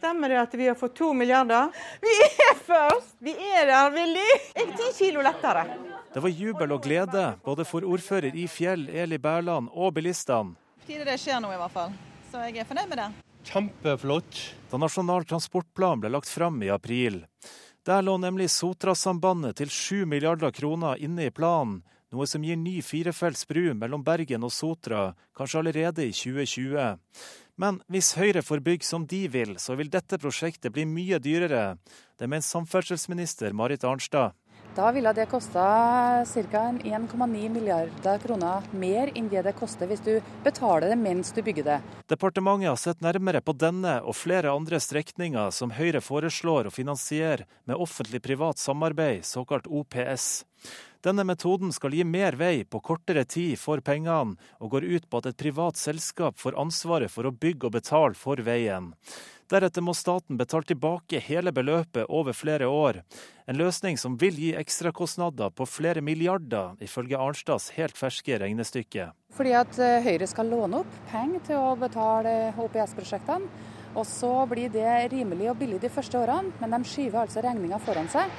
[SPEAKER 33] Stemmer det at vi har fått to milliarder? Vi er først! Vi er der, Willy! Jeg er ti kilo lettere.
[SPEAKER 34] Det var jubel og glede både for ordfører i Fjell, Eli Bærland, og bilistene.
[SPEAKER 33] Tide det skjer noe, i hvert fall. Så jeg er fornøyd med det.
[SPEAKER 34] Kjempeflott. Da Nasjonal transportplan ble lagt fram i april. Der lå nemlig Sotrasambandet til 7 milliarder kroner inne i planen, noe som gir ny firefelts bru mellom Bergen og Sotra, kanskje allerede i 2020. Men hvis Høyre får bygge som de vil, så vil dette prosjektet bli mye dyrere. Det mener samferdselsminister Marit Arnstad.
[SPEAKER 35] Da ville det kosta ca. 1,9 milliarder kroner mer enn det det koster hvis du betaler det mens du bygger det.
[SPEAKER 34] Departementet har sett nærmere på denne og flere andre strekninger som Høyre foreslår å finansiere med offentlig-privat samarbeid, såkalt OPS. Denne metoden skal gi mer vei på kortere tid for pengene, og går ut på at et privat selskap får ansvaret for å bygge og betale for veien. Deretter må staten betale tilbake hele beløpet over flere år. En løsning som vil gi ekstrakostnader på flere milliarder, ifølge Arnstads helt ferske regnestykke.
[SPEAKER 35] Fordi at eh, Høyre skal låne opp penger til å betale OPS-prosjektene. Og så blir det rimelig og billig de første årene, men de skyver altså regninga foran seg.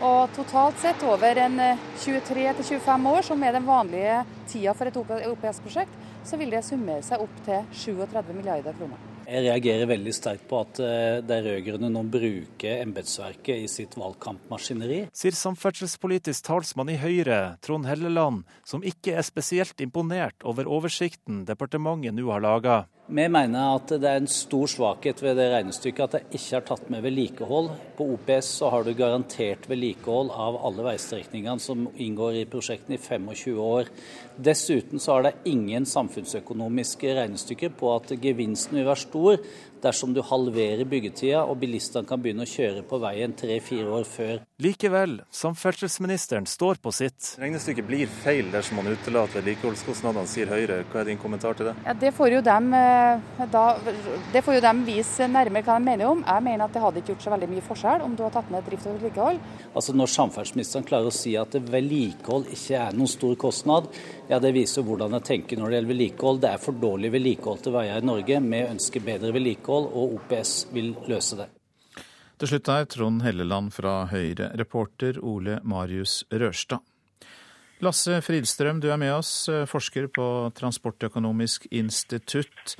[SPEAKER 35] Og totalt sett over en 23-25 eh, år, som er den vanlige tida for et OPS-prosjekt, så vil det summere seg opp til 37 milliarder kroner.
[SPEAKER 31] Jeg reagerer veldig sterkt på at eh, de rød-grønne nå bruker embetsverket i sitt valgkampmaskineri.
[SPEAKER 34] Sier samferdselspolitisk talsmann i Høyre, Trond Helleland, som ikke er spesielt imponert over oversikten departementet nå har laga.
[SPEAKER 31] Vi mener at det er en stor svakhet ved det regnestykket at det ikke er tatt med vedlikehold. På OPS så har du garantert vedlikehold av alle veistrekningene som inngår i prosjektene i 25 år. Dessuten så har det ingen samfunnsøkonomiske regnestykker på at gevinsten vil være stor dersom du halverer byggetida og bilistene kan begynne å kjøre på veien tre-fire år før.
[SPEAKER 34] Likevel, samferdselsministeren står på sitt. Regnestykket blir feil dersom man utelater vedlikeholdskostnadene, sier Høyre. Hva er din kommentar til det?
[SPEAKER 36] Ja, det, får jo dem, eh, da, det får jo dem vise nærmere hva de mener om. Jeg mener at det hadde ikke gjort så veldig mye forskjell om du har tatt ned drift og vedlikehold.
[SPEAKER 37] Altså Når samferdselsministeren klarer å si at vedlikehold ikke er noen stor kostnad, ja det viser hvordan jeg tenker når det gjelder vedlikehold. Det er for dårlig vedlikehold til veier i Norge. Vi ønsker bedre vedlikehold, og OPS vil løse det.
[SPEAKER 2] Til slutt er Trond Helleland fra Høyre, reporter Ole Marius Rørstad. Lasse Fridstrøm, du er med oss, eh, forsker på Transportøkonomisk institutt.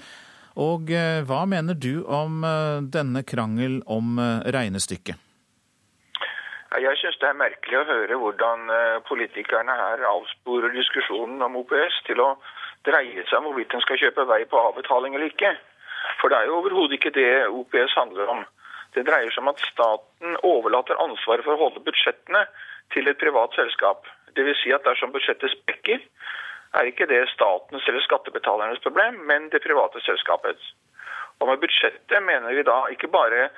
[SPEAKER 2] Og eh, hva mener du om eh, denne krangel om regnestykket?
[SPEAKER 38] Jeg syns det er merkelig å høre hvordan politikerne her avsporer diskusjonen om OPS til å dreie seg om hvorvidt en skal kjøpe vei på avbetaling eller ikke. For det er jo overhodet ikke det OPS handler om. Det dreier seg om at staten overlater ansvaret for å holde budsjettene til et privat selskap. Dvs. Si at dersom budsjettet sprekker, er ikke det statens eller skattebetalernes problem, men det private selskapets. Og Med budsjettet mener vi da ikke bare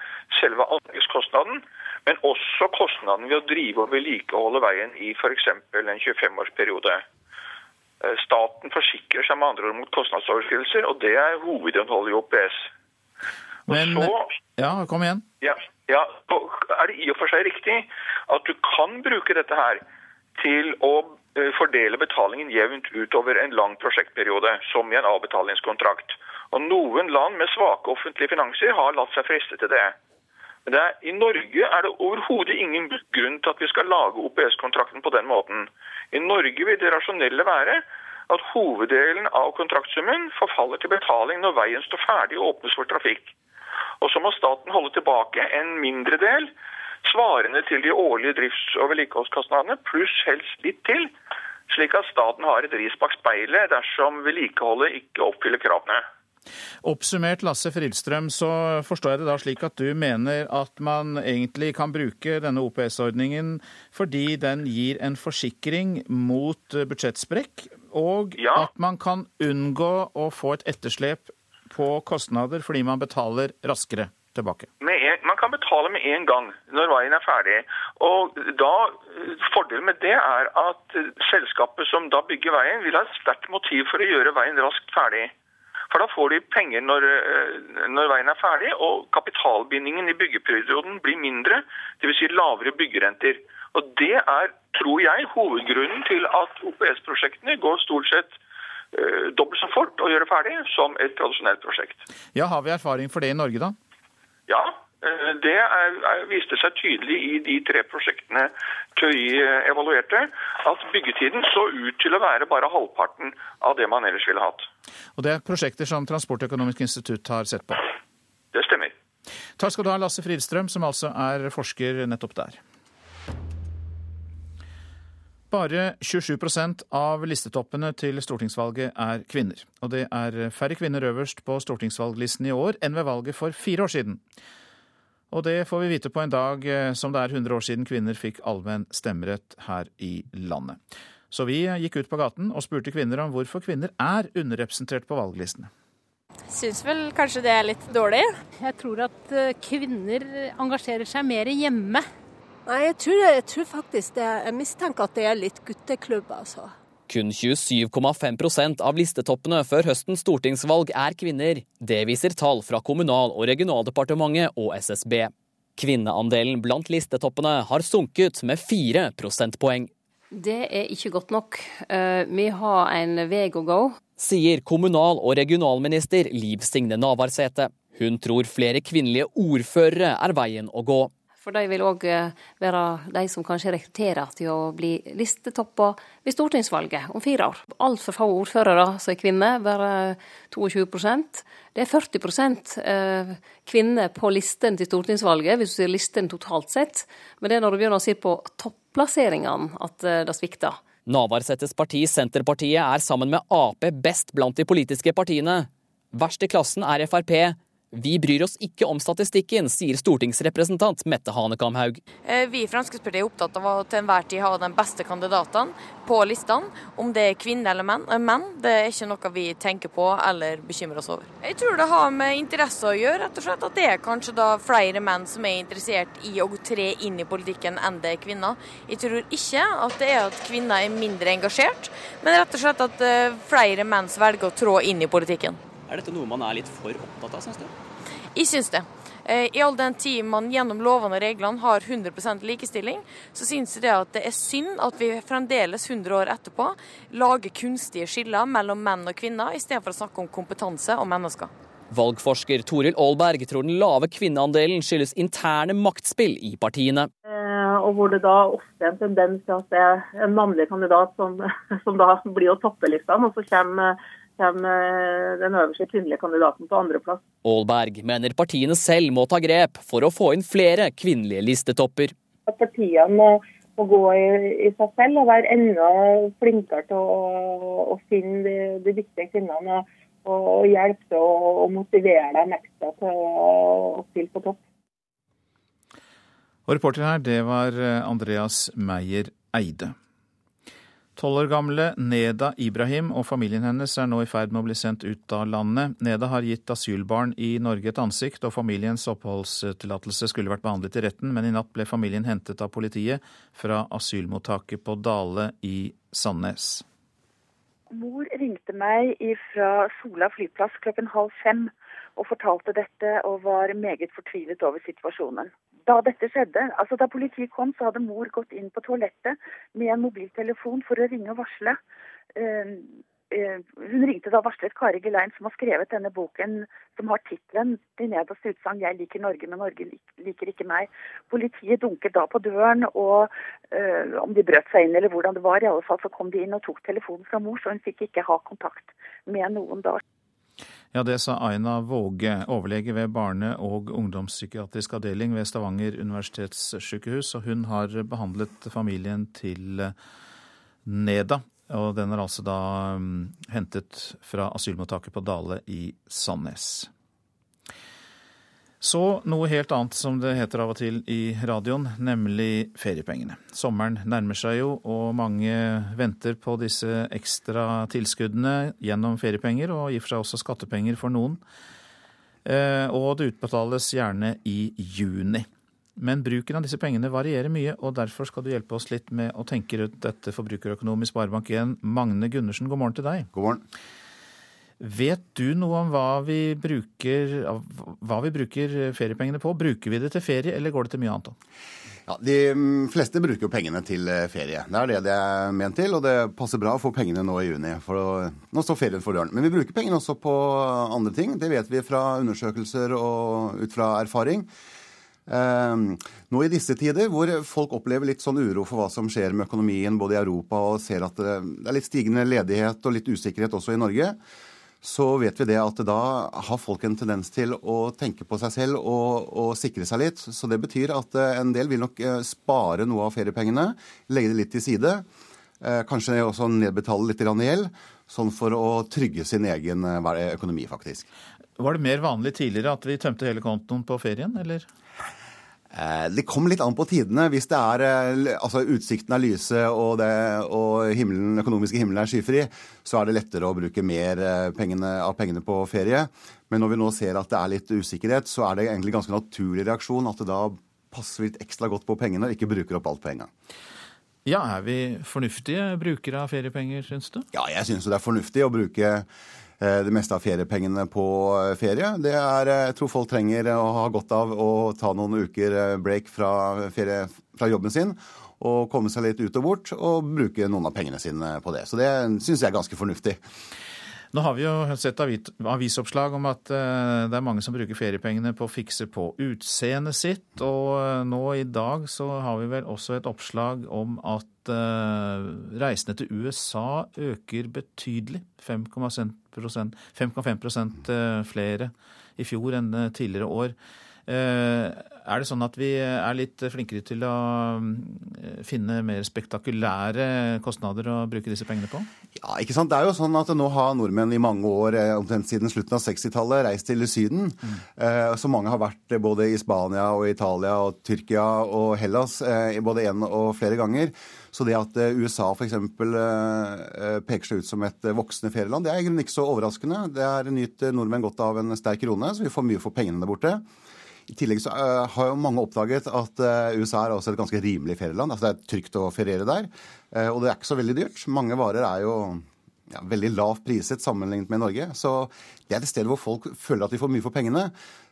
[SPEAKER 38] selve anleggskostnaden, men også kostnaden ved å drive og vedlikeholde veien i f.eks. en 25-årsperiode. Eh, staten forsikrer seg med andre ord mot kostnadsoverskridelser, og det er hovedinnholdet i OPS.
[SPEAKER 2] Men, så, ja, kom igjen.
[SPEAKER 38] Ja, ja, er det i og for seg riktig at du kan bruke dette her til å eh, fordele betalingen jevnt utover en lang prosjektperiode, som i en avbetalingskontrakt. Og Noen land med svake offentlige finanser har latt seg friste til det. Er, I Norge er det overhodet ingen grunn til at vi skal lage OPS-kontrakten på den måten. I Norge vil det rasjonelle være at hoveddelen av kontraktsummen forfaller til betaling når veien står ferdig og åpnes for trafikk. Og så må staten holde tilbake en mindre del, svarende til de årlige drifts- og vedlikeholdskostnadene, pluss helst litt til, slik at staten har et ris bak speilet dersom vedlikeholdet ikke oppfyller kravene.
[SPEAKER 2] Oppsummert, Lasse Fridstrøm, så forstår jeg det da slik at du mener at man egentlig kan bruke denne OPS-ordningen fordi den gir en forsikring mot budsjettsprekk, og ja. at man kan unngå å få et etterslep på kostnader fordi man betaler raskere tilbake?
[SPEAKER 38] En, man kan betale med en gang når veien er ferdig. Og da, Fordelen med det er at selskapet som da bygger veien, vil ha et sterkt motiv for å gjøre veien raskt ferdig. For da får de penger når, når veien er ferdig, og kapitalbindingen i byggeperioden blir mindre, dvs. Si lavere byggerenter. Og Det er, tror jeg, hovedgrunnen til at OPS-prosjektene går stort sett Eh, dobbelt så fort å gjøre ferdig som et tradisjonelt prosjekt.
[SPEAKER 2] Ja, Har vi erfaring for det i Norge, da?
[SPEAKER 38] Ja, eh, det er, er, viste seg tydelig i de tre prosjektene TØI evaluerte, at byggetiden så ut til å være bare halvparten av det man ellers ville hatt.
[SPEAKER 2] Og Det er prosjekter som Transportøkonomisk institutt har sett på?
[SPEAKER 38] Det stemmer.
[SPEAKER 2] Takk skal du ha, Lasse Fridstrøm, som altså er forsker nettopp der. Bare 27% av listetoppene til stortingsvalget er kvinner. Og det er færre kvinner øverst på stortingsvalglisten i år enn ved valget for fire år siden. Og det får vi vite på en dag eh, som det er 100 år siden kvinner fikk allmenn stemmerett her i landet. Så vi gikk ut på gaten og spurte kvinner om hvorfor kvinner er underrepresentert på valglistene.
[SPEAKER 39] Syns vel kanskje det er litt dårlig.
[SPEAKER 40] Jeg tror at eh, kvinner engasjerer seg mer hjemme
[SPEAKER 41] Nei, jeg tror, jeg tror faktisk det. Jeg mistenker at det er litt gutteklubb, altså.
[SPEAKER 42] Kun 27,5% av listetoppene før høstens stortingsvalg er kvinner. Det viser tall fra Kommunal- og regionaldepartementet og SSB. Kvinneandelen blant listetoppene har sunket med fire prosentpoeng.
[SPEAKER 32] Det er ikke godt nok. Eh, vi har en vei å gå.
[SPEAKER 42] Sier kommunal- og regionalminister Liv Signe Navarsete. Hun tror flere kvinnelige ordførere er veien å gå.
[SPEAKER 32] For de vil òg eh, være de som kanskje rekrutterer til å bli listetoppa ved stortingsvalget om fire år. Altfor få ordførere som er kvinner, bare 22% Det er 40 eh, kvinner på listen til stortingsvalget, hvis du ser listen totalt sett. Men det er når du begynner å se på topplasseringene at eh, det svikter.
[SPEAKER 42] Navarsetes parti, Senterpartiet, er sammen med Ap best blant de politiske partiene. Verst i klassen er Frp, Vi bryr oss ikke om statistikken, sier stortingsrepresentant Mette Hanekamhaug.
[SPEAKER 43] Eh, vi i Fremskrittspartiet er opptatt av å til enhver tid ha de beste kandidatene på listene. Om det er kvinner eller menn, eh, menn, det er ikke noe vi tenker på eller bekymrer oss over. Jeg tror det har med interesse å gjøre, rett og slett. At det er kanskje da flere menn som er interessert i å tre inn i politikken enn det er kvinner. Jeg tror ikke at det er at kvinner er mindre engasjert, men rett og slett at eh, flere menn velger å trå inn i politikken.
[SPEAKER 44] Er dette noe man er litt for opptatt av, syns du?
[SPEAKER 43] Jeg syns det. Eh, I all den tid man gjennom lovene og reglene har 100% likestilling, så syns jeg det at det er synd at vi fremdeles 100 år etterpå lager kunstige skiller mellom menn og kvinner, istedenfor å snakke om kompetanse og mennesker.
[SPEAKER 42] Valgforsker Toril Aalberg tror den lave kvinneandelen skyldes interne maktspill i partiene.
[SPEAKER 45] Eh, og hvor det da ofte er en tendens til at det er en mannlig kandidat som, som da blir å toppe listene, og så kommer kommer den øverste kvinnelige kandidaten på andreplass.
[SPEAKER 42] Aalberg mener partiene selv må ta grep for å få inn flere kvinnelige listetopper.
[SPEAKER 45] At partiene må, må gå i, i, seg selv og være enda flinkere til å, å finne de, de dyktige kvinnene. Og, og hjelpe til å motivere dem ekstra til å stille på topp.
[SPEAKER 2] Og reporter her, det var Andreas Meyer Eide. Tolv år gamle Neda Ibrahim og familien hennes er nå i ferd med å bli sendt ut av landet. Neda har gitt asylbarn i Norge et ansikt, og familiens oppholdstillatelse skulle vært behandlet i retten, men i natt ble familien hentet av politiet fra asylmottaket på Dale i Sandnes.
[SPEAKER 46] Mor ringte meg fra Sola flyplass klokken halv fem og fortalte dette og var meget fortvilet over situasjonen da dette skjedde, altså da politiet kom, så hadde mor gått inn på toalettet med en mobiltelefon for å ringe og varsle. Uh, uh, hun ringte da og varslet Kari Gelein, som har skrevet denne boken som har tittelen til nederste utsagn jeg liker Norge, men Norge liker ikke meg'. Politiet dunket da på døren, og uh, om de brøt seg inn eller hvordan det var, i alle fall så kom de inn og tok telefonen fra mor, så hun fikk ikke ha kontakt med noen da.
[SPEAKER 2] Ja, Det sa Aina Våge, overlege ved barne- og ungdomspsykiatrisk avdeling ved Stavanger universitetssykehus. Og hun har behandlet familien til Neda. Og den er altså da um, hentet fra asylmottaket på Dale i Sandnes. Så noe helt annet, som det heter av og til i radioen, nemlig feriepengene. Sommeren nærmer seg jo, og mange venter på disse ekstra tilskuddene gjennom feriepenger, og i og for seg også skattepenger for noen. Eh, og det utbetales gjerne i juni. Men bruken av disse pengene varierer mye, og derfor skal du hjelpe oss litt med å tenke rundt dette Forbrukerøkonomisk Sparebank1. Magne Gundersen, god morgen til deg.
[SPEAKER 47] God morgen.
[SPEAKER 2] Vet du noe om hva vi, bruker, hva vi bruker feriepengene på? Bruker vi det til ferie, eller går det til mye annet?
[SPEAKER 47] Ja, De mm, fleste bruker jo pengene til eh, ferie. Det er det det er ment til. Og det passer bra å få pengene nå i juni, for nå står ferien for døren. Men vi bruker pengene også på andre ting. Det vet vi fra undersøkelser og ut fra erfaring. Eh, nå i disse tider hvor folk opplever litt sånn uro for hva som skjer med økonomien både i Europa og ser at det er litt stigende ledighet og litt usikkerhet også i Norge, så vet vi det at da har folk en tendens til å tenke på seg selv og, og, sikre seg litt. Så det betyr at eh, en del vil nok eh, spare noe av feriepengene, legge det litt til side. Eh, kanskje også nedbetale litt gjeld, sånn for å trygge sin egen økonomi, faktisk.
[SPEAKER 2] Var det mer vanlig tidligere at vi tømte hele kontoen på ferien, eller?
[SPEAKER 47] Eh, det kommer litt an på tidene. Hvis det er, eh, altså utsikten er lyse og, det, og himmelen, økonomiske himmelen er skyfri, så er det lettere å bruke mer eh, pengene, av pengene på ferie. Men når vi nå ser at det er litt usikkerhet, så er det egentlig ganske naturlig reaksjon at det da passer litt ekstra godt på pengene og ikke bruker opp alt på en gang.
[SPEAKER 2] Ja, Er vi fornuftige brukere av feriepenger, syns du?
[SPEAKER 47] Ja, jeg syns det er fornuftig å bruke det meste av feriepengene på eh, ferie. Det er, eh, jeg tror folk trenger å ha godt av å ta noen uker break fra, ferie, fra jobben sin og komme seg litt ut og bort og bruke noen av pengene sine på det. Så det syns jeg er ganske fornuftig.
[SPEAKER 2] Nå har vi jo sett avisoppslag om at det er mange som bruker feriepengene på å fikse på utseendet sitt. Og nå i dag så har vi vel også et oppslag om at reisene til USA øker betydelig. 5,5% flere i fjor enn tidligere år. Er det sånn at vi er litt flinkere til å mm, finne mer spektakulære kostnader å bruke disse pengene på?
[SPEAKER 47] Ja, ikke sant. Det er jo sånn at nå har nordmenn i mange år, eh, omtrent siden slutten av 60-tallet, reist til Syden. Mm. Så mange har vært både i Spania og Italia og Tyrkia og Hellas eh, både én og flere ganger. Så det at USA f.eks. peker seg ut som et voksende ferieland, det er egentlig ikke så overraskende. Det er nytt nordmenn godt av en sterk krone, så vi får mye for pengene der borte. I tillegg så uh, har jo mange oppdaget at uh, USA er også et ganske rimelig ferieland. Altså det er trygt å feriere der. Uh, og det er ikke så veldig dyrt. Mange varer er jo ja, veldig lavt priset sammenlignet med Norge. Så det er et sted hvor folk føler at de får mye for pengene.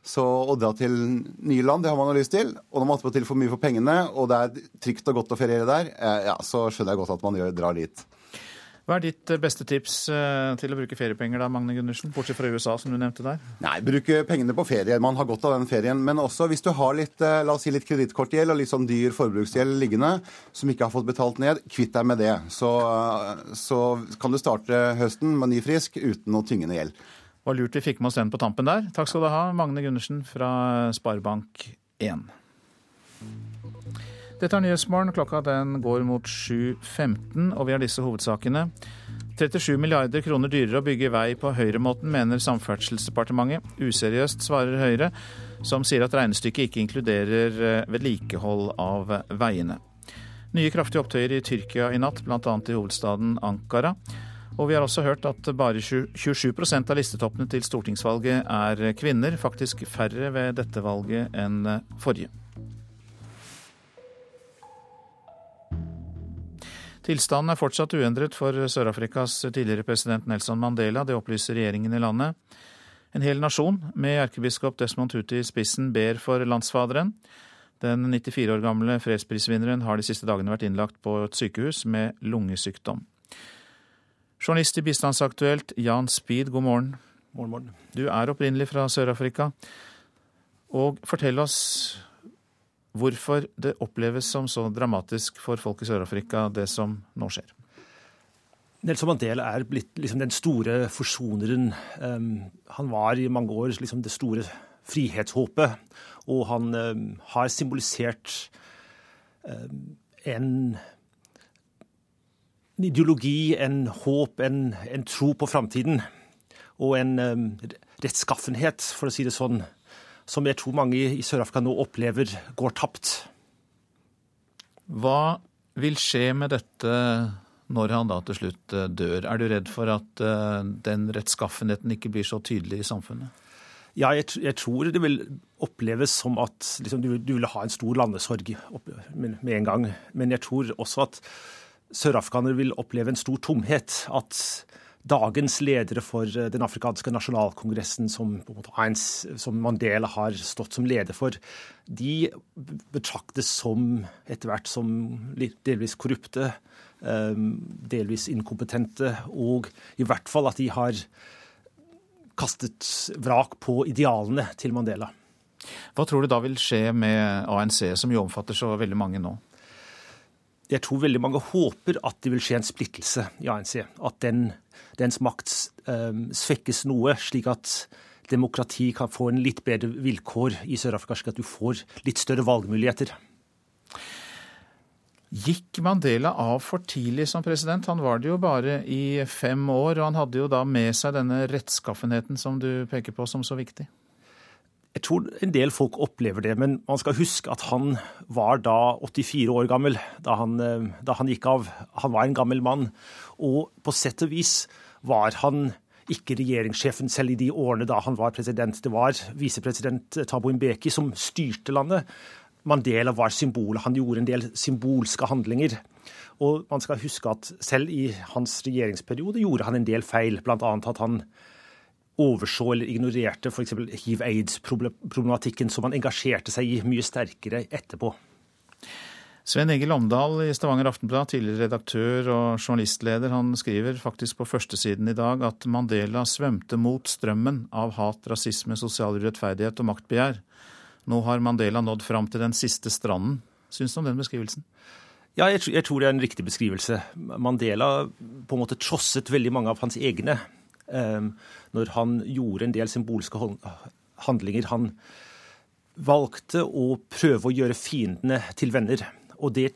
[SPEAKER 47] Så å dra til nye land, det har man jo lyst til. Og når man attpåtil får mye for pengene, og det er trygt og godt å feriere der, ja, så skjønner jeg godt at man drar dit.
[SPEAKER 2] Hva er ditt eh, beste tips eh, til å bruke feriepenger, da, Magne Gundersen? Bortsett fra USA, som du nevnte der.
[SPEAKER 47] Nei, bruke pengene på ferie. Man har godt av den ferien. Men også hvis du har litt eh, la oss si litt kredittkortgjeld og litt sånn dyr forbruksgjeld liggende som ikke har fått betalt ned, kvitt deg med det. Så, så kan du starte høsten med ny frisk uten noe tyngende gjeld.
[SPEAKER 2] Det var lurt vi fikk med oss den på tampen der. Takk skal du ha, Magne Gundersen fra Sparebank1. Dette er Nyhetsmorgen. Klokka den går mot 7.15, og vi har disse hovedsakene. 37 milliarder kroner dyrere å bygge vei på høyremåten, mener Samferdselsdepartementet. Useriøst, svarer Høyre, som sier at regnestykket ikke inkluderer eh, vedlikehold av veiene. Nye kraftige opptøyer i Tyrkia i natt, bl.a. i hovedstaden Ankara. Og vi har også hørt at bare 27% av listetoppene til stortingsvalget er kvinner, faktisk færre ved dette valget enn forrige. Tilstanden er fortsatt uendret for Sør-Afrikas tidligere president Nelson Mandela. Det opplyser regjeringen i landet. En hel nasjon, med erkebiskop Desmond Tutu i spissen, ber for landsfaderen. Den 94 år gamle fredsprisvinneren har de siste dagene vært innlagt på et sykehus med lungesykdom. Journalist i Bistandsaktuelt, Jan Speed, god morgen.
[SPEAKER 48] Morgen, morgen.
[SPEAKER 2] Du er opprinnelig fra Sør-Afrika. Og fortell oss hvorfor det oppleves som så dramatisk for folk i Sør-Afrika, det som nå skjer.
[SPEAKER 48] Nelson Mandela er blitt liksom den store forsoneren. Um, han var i mange år liksom det store frihetshåpet, og han um, har symbolisert um, en, ideologi, en håp, en, en tro på framtiden. Og en rettskaffenhet, for å si det sånn, som jeg tror mange i Sør-Afrika nå opplever går tapt.
[SPEAKER 2] Hva vil skje med dette når han da til slutt eh, dør? Er du redd for at eh, den rettskaffenheten ikke blir så tydelig i samfunnet?
[SPEAKER 48] Ja, jeg, jeg tror det vil oppleves som at liksom, du, du, vil ha en stor landesorg med, med en gang. Men jeg tror også at sørafghanere vil oppleve en stor tomhet. At dagens ledere for eh, den afrikanske nasjonalkongressen, som, som, Mandela har stått som leder for, de betraktes som etter hvert som delvis korrupte, eh, delvis inkompetente, og i hvert fall at de har kastet vrak på idealene til Mandela.
[SPEAKER 2] Hva tror du da vil skje med ANC, som jo omfatter så veldig mange nå?
[SPEAKER 48] Jeg tror veldig mange håper at det vil skje en splittelse i ANC. At den dens makt um, svekkes noe, slik at demokrati kan få en litt bedre vilkår i Sør-Afrika, slik at du får litt større valgmuligheter.
[SPEAKER 2] Gikk Mandela av for tidlig som president? Han var det jo bare i fem år, og han hadde jo da med seg denne rettskaffenheten som du peker på som så viktig.
[SPEAKER 48] Jeg tror en del folk opplever det, men man skal huske at han var da 84 år gammel da han, eh, da han gikk av. Han var en gammel mann. Og på sett og vis var han ikke regjeringssjefen selv i de årene da han var president. Det var visepresident Tabo Mbeki som styrte landet. Mandela var symbolet. Han gjorde en del symbolske handlinger. Og man skal huske at selv i hans regjeringsperiode gjorde han en del feil, bl.a. at han overså eller ignorerte f.eks. hiv-aids-problematikken, som han engasjerte seg i mye sterkere etterpå.
[SPEAKER 2] Sven Egil Omdal i Stavanger Aftenblad, tidligere redaktør og journalistleder, han skriver faktisk på førstesiden i dag at Mandela svømte mot strømmen av hat, rasisme, sosial urettferdighet og maktbegjær. Nå har Mandela nådd fram til den siste stranden. Syns du om den beskrivelsen?
[SPEAKER 48] Ja, jeg, tror det er en riktig beskrivelse. Mandela på en måte trosset veldig mange av hans egne når han gjorde en del symbolske handlinger. Han valgte å prøve å gjøre fiendene til venner. Og det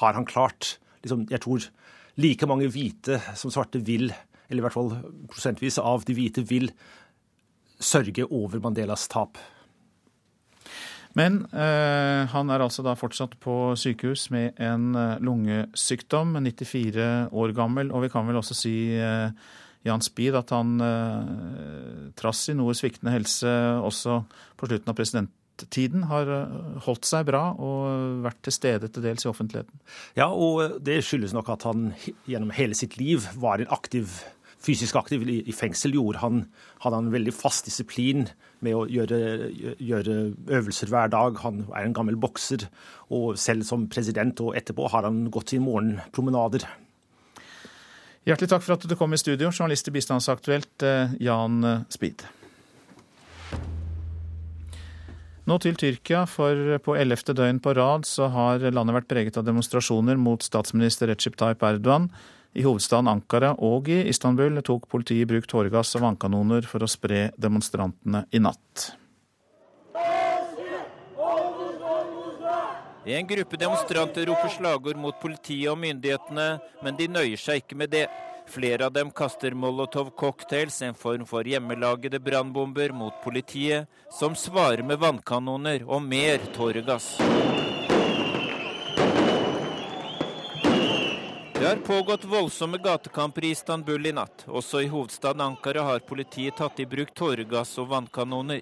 [SPEAKER 48] har han klart. Liksom, jeg tror like mange hvite som svarte vil, eller i hvert fall prosentvis av de hvite vil, sørge over Mandelas tap.
[SPEAKER 2] Men eh, han er altså da fortsatt på sykehus med en eh, lungesykdom, 94 år gammel. Og vi kan vel også si eh, Jan Speed at han eh, trass i noe sviktende helse også på slutten av presidenttiden har eh, holdt seg bra og vært til stede til dels i offentligheten.
[SPEAKER 48] Ja, og det skyldes nok at han gjennom hele sitt liv var en aktiv fysisk aktiv i fengsel, gjorde han, hadde han veldig fast disiplin med å gjøre, gjøre, øvelser hver dag. Han er en gammel bokser, og selv som president og etterpå har han gått sin morgenpromenader.
[SPEAKER 2] Hjertelig takk for at du kom i studio, journalist i Bistandsaktuelt, eh, Jan Speed. Nå til Tyrkia, for på ellevte døgn på rad så har landet vært preget av demonstrasjoner mot statsminister Recep Tayyip Erdogan. I hovedstaden Ankara og i Istanbul tok politiet i bruk tåregass og vannkanoner for å spre demonstrantene i natt.
[SPEAKER 49] En gruppe demonstranter roper slagord mot politiet og myndighetene, men de nøyer seg ikke med det. Flere av dem kaster molotov-cocktails, en form for hjemmelagede brannbomber, mot politiet, som svarer med vannkanoner og mer tåregass. Det har pågått voldsomme gatekamper i Istanbul i natt. Også i hovedstaden Ankara har politiet tatt i bruk tåregass og vannkanoner.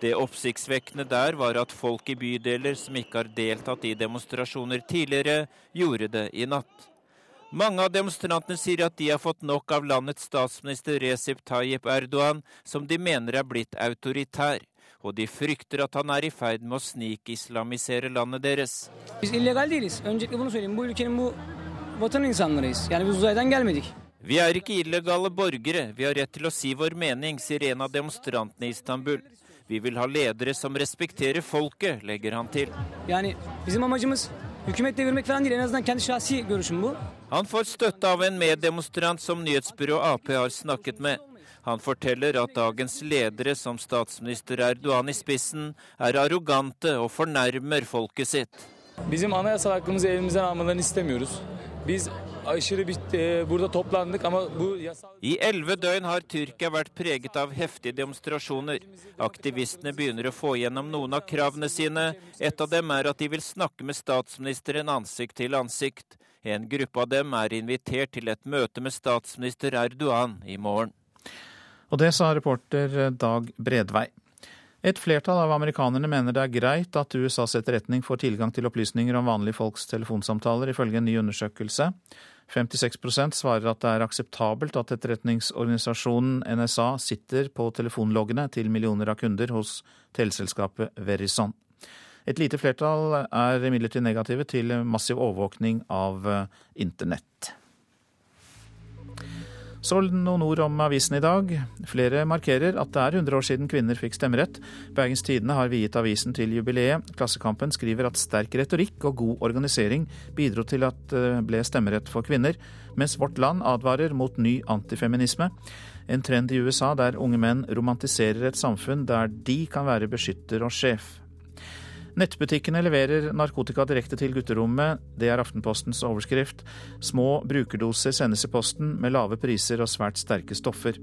[SPEAKER 49] Det oppsiktsvekkende der var at folk i bydeler som ikke har deltatt i demonstrasjoner tidligere, gjorde det i natt. Mange av demonstrantene sier at de har fått nok av landets statsminister Recep Tayyip Erdogan, som de mener er blitt autoritær. Og de frykter at han er i ferd med å snikislamisere landet deres. Vi er ikke illegale borgere, vi har rett til å si vår mening, sier en av demonstrantene i Istanbul. Vi vil ha ledere som respekterer folket, legger han til. Han får støtte av en meddemonstrant som nyhetsbyrået Ap har snakket med. Han forteller at dagens ledere, som statsminister Erdogan i spissen, er arrogante og fornærmer folket sitt.
[SPEAKER 50] Bizim anayasal hakkımızı elimizden almalarını istemiyoruz. Biz E,
[SPEAKER 49] I elleve døgn har Tyrkia vært preget av heftige demonstrasjoner. Aktivistene begynner å få gjennom noen av kravene sine. Et av dem er at de vil snakke med statsministeren ansikt til ansikt. En gruppe av dem er invitert til et møte med statsminister Erdogan i morgen.
[SPEAKER 2] Og det sa reporter Dag Bredvei. Et flertall av amerikanerne mener det er greit at USAs etterretning får tilgang til opplysninger om vanlige folks telefonsamtaler, ifølge en ny undersøkelse. 56% svarer at det er akseptabelt at etterretningsorganisasjonen NSA sitter på telefonloggene til millioner av kunder hos teleselskapet Verizon. Et lite flertall er imidlertid negative til massiv overvåkning av internett. Så noen ord om avisen i dag. Flere markerer at det er 100 år siden kvinner fikk stemmerett. Bergens Tidende har viet avisen til jubileet. Klassekampen skriver at sterk retorikk og god organisering bidro til at det ble stemmerett for kvinner, mens Vårt Land advarer mot ny antifeminisme. En trend i USA der unge menn romantiserer et samfunn der de kan være beskytter og sjef. Nettbutikkene leverer narkotika direkte til gutterommet. Det er Aftenpostens overskrift. Små brukerdoser sendes i posten med lave priser og svært sterke stoffer.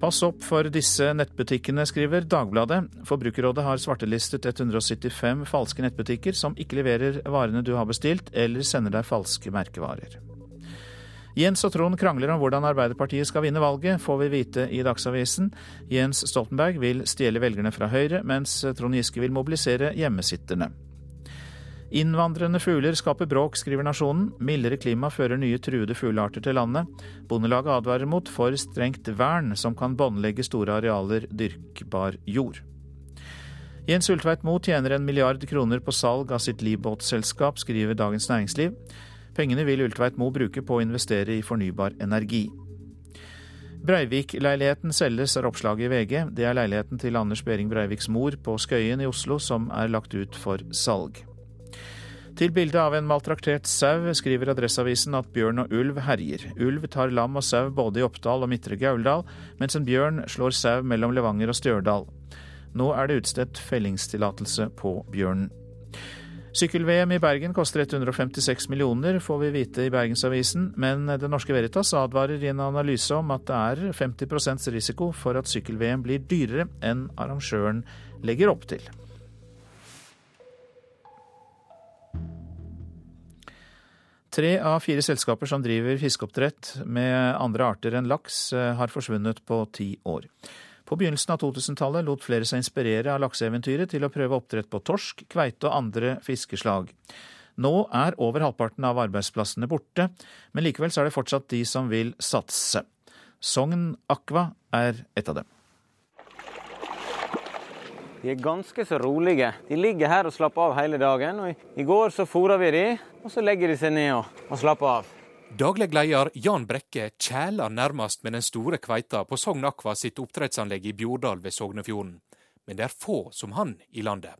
[SPEAKER 2] Pass opp for disse nettbutikkene, skriver Dagbladet. Forbrukerrådet har svartelistet 175 falske nettbutikker som ikke leverer varene du har bestilt, eller sender deg falske merkevarer. Jens og Trond krangler om hvordan Arbeiderpartiet skal vinne valget, får vi vite i Dagsavisen. Jens Stoltenberg vil stjele velgerne fra Høyre, mens Trond Giske vil mobilisere hjemmesitterne. Innvandrende fugler skaper bråk, skriver Nasjonen. Mildere klima fører nye truede fuglearter til landet. Bondelaget advarer mot for strengt vern, som kan båndlegge store arealer dyrkbar jord. Jens Ulltveit Moe tjener en milliard kroner på salg av sitt livbåtselskap, skriver Dagens Næringsliv. Pengene vil Ultveit Moe bruke på å investere i fornybar energi. Breivik-leiligheten selges, er oppslaget i VG. Det er leiligheten til Anders Behring Breiviks mor på Skøyen i Oslo som er lagt ut for salg. Til bildet av en maltraktert sau skriver Adresseavisen at bjørn og ulv herjer. Ulv tar lam og sau både i Oppdal og Midtre Gauldal, mens en bjørn slår sau mellom Levanger og Stjørdal. Nå er det utstedt fellingstillatelse på bjørnen. Sykkel-VM i Bergen koster 156 millioner, får vi vite i Bergensavisen, men Det Norske Veritas advarer i en analyse om at det er 50 risiko for at sykkel-VM blir dyrere enn arrangøren legger opp til. Tre av fire selskaper som driver fiskeoppdrett med andre arter enn laks, eh, har forsvunnet på ti år. På begynnelsen av 2000-tallet lot flere seg inspirere av lakseeventyret til å prøve oppdrett på torsk, kveite og andre fiskeslag. Nå er over halvparten av arbeidsplassene borte, men likevel er det fortsatt de som vil satse. Sogn Aqua er et av dem.
[SPEAKER 51] De er ganske så rolige. De ligger her og slapper av hele dagen. og I går så fôra vi de, og så legger de seg ned og, og slapper av.
[SPEAKER 52] Daglig leder Jan Brekke kjæler nærmest med den store kveita på Sogn Aqua sitt oppdrettsanlegg i Bjordal ved Sognefjorden. Men det er få som han i landet.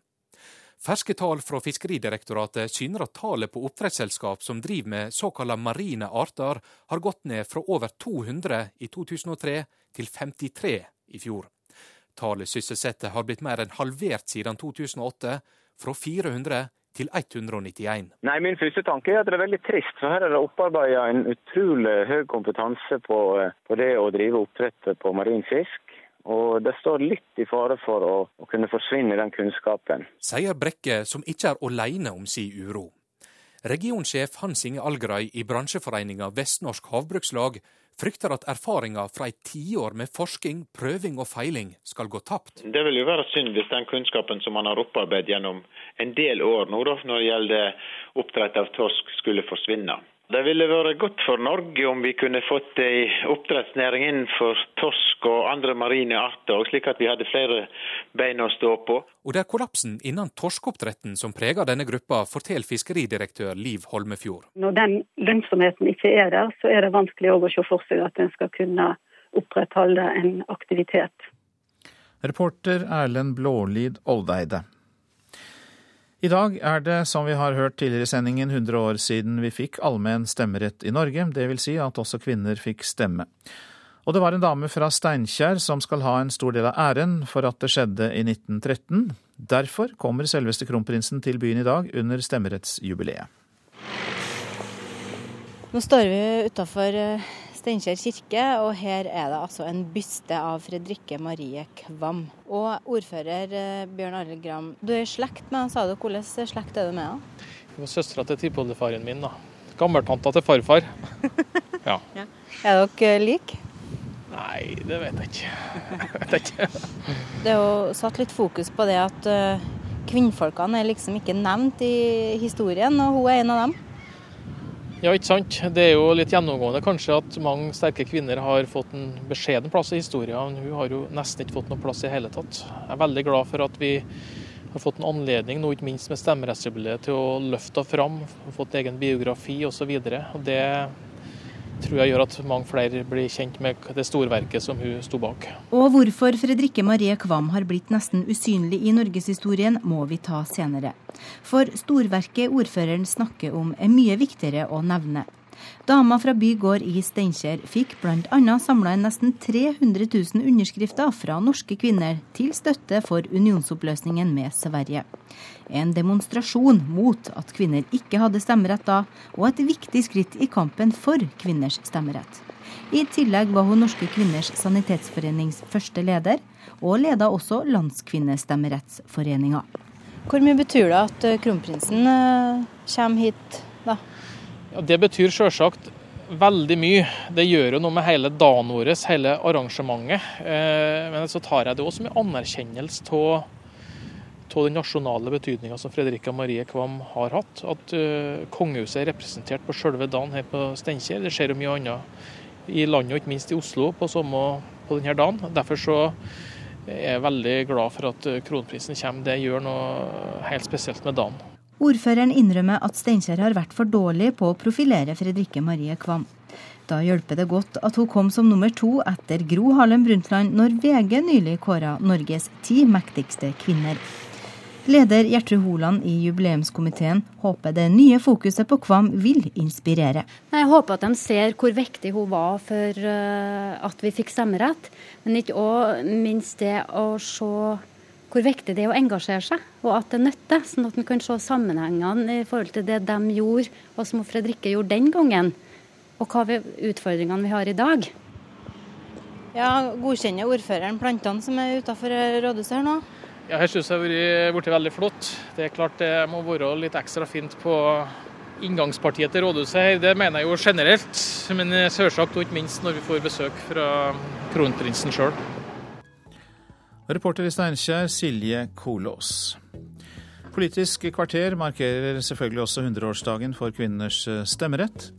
[SPEAKER 52] Ferske tall fra Fiskeridirektoratet syner at tallet på oppdrettsselskap som driver med såkalte marine arter, har gått ned fra over 200 i 2003 til 53 i fjor. Tallet sysselsatte har blitt mer enn halvert siden 2008, fra 400 til 191.
[SPEAKER 53] Nei, Min første tanke er at det er veldig trist. for Her er det opparbeida en utrolig høy kompetanse på, på, det å drive oppdrett på marin fisk. Og det står litt i fare for å, å kunne forsvinne den kunnskapen.
[SPEAKER 52] Sier Brekke, som ikke er alene om si uro. Regionsjef Hans Inge Algerøy i bransjeforeninga Vestnorsk Havbrukslag frykter at erfaringer fra et tiår med forskning, prøving og feiling skal gå tapt.
[SPEAKER 53] Det vil jo være synd hvis den kunnskapen som man har opparbeidet gjennom en del år nå, når det gjelder oppdrett av torsk, skulle forsvinne. Det ville vært godt for Norge om vi kunne fått ei oppdrettsnæring innenfor torsk og andre marine arter, slik at vi hadde flere bein å stå på.
[SPEAKER 52] Og det er kollapsen innen torskeoppdretten som preger denne gruppa, forteller fiskeridirektør Liv Holmefjord.
[SPEAKER 54] Når den lønnsomheten ikke er der, så er det vanskelig å se for seg at en skal kunne opprettholde en aktivitet.
[SPEAKER 2] Reporter Erlend Blålid Oldeide. I dag er det, som vi har hørt tidligere i sendingen, 100 år siden vi fikk allmenn stemmerett i Norge. Det vil si at også kvinner fikk stemme. Og det var en dame fra Steinkjer som skal ha en stor del av æren for at det skjedde i 1913. Derfor kommer selveste kronprinsen til byen i dag under stemmerettsjubileet.
[SPEAKER 55] Nå står vi utafor eh, Steinkjer kirke, og her er det altså en byste av Fredrikke Marie Kvam. Og ordfører eh, Bjørn Arild Gram, du er i slekt med han, sa du. Hvordan slekt er du med han?
[SPEAKER 56] Hun var søstera til tippoldefaren min, da. Gammeltanta til farfar.
[SPEAKER 55] ja. ja. Er dere like?
[SPEAKER 56] Nei, det vet jeg ikke. vet jeg ikke.
[SPEAKER 55] det er jo satt litt fokus på det at kvinnfolkene er liksom ikke nevnt i historien, og hun er en av dem.
[SPEAKER 56] Ja, ikke sant. Det er jo litt gjennomgående kanskje at mange sterke kvinner har fått en beskjeden plass i historien. Hun har jo nesten ikke fått noen plass i hele tatt. Jeg er veldig glad for at vi har fått en anledning, nå ikke minst med stemmerettsjubileet, til å løfte henne fram. Fått egen biografi osv. Det tror jeg gjør at mange flere blir kjent med det storverket som hun sto bak.
[SPEAKER 55] Og hvorfor Fredrikke Marie Kvam har blitt nesten usynlig i norgeshistorien, må vi ta senere. For storverket ordføreren snakker om er mye viktigere å nevne. Dama fra bygård i Steinkjer fikk bl.a. samla inn nesten 300 000 underskrifter fra norske kvinner til støtte for unionsoppløsningen med Sverige. En demonstrasjon mot at kvinner ikke hadde stemmerett da, og et viktig skritt i kampen for kvinners stemmerett. I tillegg var hun Norske kvinners sanitetsforenings første leder, og leda også Landskvinnestemmerettsforeninga. Hvor mye betyr det at eh, kronprinsen eh, kommer hit da?
[SPEAKER 56] Ja, det betyr selvsagt veldig mye. Det gjør jo noe med hele dagen vår, hele arrangementet. Eh, men så tar jeg det også som en anerkjennelse av den nasjonale betydninga som Fredrika Marie Kvam har hatt. At uh, kongehuset er representert på selve dagen her på Steinkjer. Det skjer jo mye annet i landet, og ikke minst i Oslo, på, samme, på denne dagen. Derfor så er jeg veldig glad for at kronprisen kommer. Det gjør noe helt spesielt med dagen.
[SPEAKER 55] Ordføreren innrømmer at Steinkjer har vært for dårlig på å profilere Fredrikke Marie Kvam. Da hjelper det godt at hun kom som nummer to etter Gro Harlem Brundtland når VG nylig kåra Norges ti mektigste kvinner. Leder Gjertrud Holand i jubileumskomiteen håper det nye fokuset på Kvam vil inspirere.
[SPEAKER 40] Jeg håper at de ser hvor viktig hun var for eh, at vi fikk stemmerett, men ikke minst det å se hvor viktig det er å engasjere seg, og at det nytter. Sånn at en kan se sammenhengene i forhold til det de gjorde, og som Fredrikke gjorde den gangen, og hva vi, utfordringene vi har i dag.
[SPEAKER 57] Ja, Godkjenner ordføreren plantene som er utafor rådhuset her nå?
[SPEAKER 56] Ja, Her syns jeg det har blitt veldig flott. Det er klart det må være litt ekstra fint på inngangspartiet til rådhuset her. Det mener jeg jo generelt, men selvsagt og ikke minst når vi får besøk fra kronprinsen sjøl.
[SPEAKER 2] Reporter i Steinkjer, Silje Kolås. Politisk kvarter markerer selvfølgelig også 100-årsdagen for kvinners eh, stemmerett.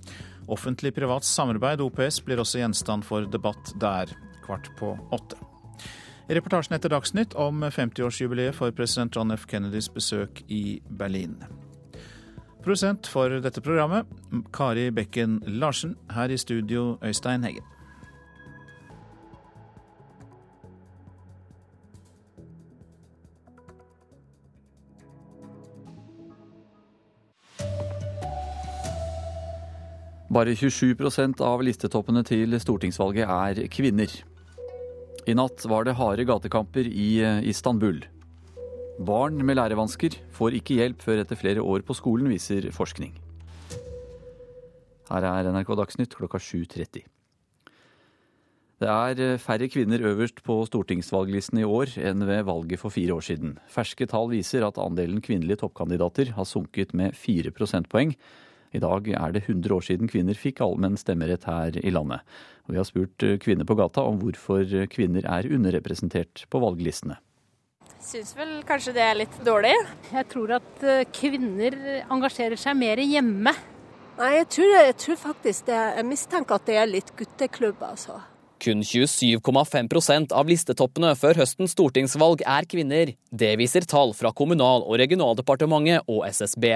[SPEAKER 2] Offentlig-privat samarbeid, OPS, blir også gjenstand for debatt der kvart på åtte. Reportasjen etter Dagsnytt om 50-årsjubileet for president John F. Kennedys besøk i Berlin. Produsent for dette programmet, Kari Bekken Larsen. Her i studio, Øystein Heggen.
[SPEAKER 58] Bare 27% av listetoppene til stortingsvalget er kvinner. I natt var det harde gatekamper i eh, Istanbul. Barn med lærevansker får ikke hjelp før etter flere år på skolen, viser forskning. Her er NRK Dagsnytt klokka 7.30. Det er eh, færre kvinner øverst på stortingsvalglisten i år enn ved valget for fire år siden. Ferske tall viser at andelen kvinnelige toppkandidater har sunket med fire prosentpoeng i dag er det 100 år siden kvinner fikk allmenn stemmerett her i landet. Og vi har spurt eh, kvinner på gata om hvorfor kvinner er underrepresentert på valglistene.
[SPEAKER 39] Syns vel kanskje det er litt dårlig.
[SPEAKER 40] Jeg tror at eh, kvinner engasjerer seg mer hjemme.
[SPEAKER 41] Nei, jeg tror, jeg tror faktisk det. Jeg mistenker at det er litt gutteklubb, altså.
[SPEAKER 42] Kun 27,5% av listetoppene før høstens stortingsvalg er kvinner. Det viser tall fra Kommunal- og regionaldepartementet og SSB.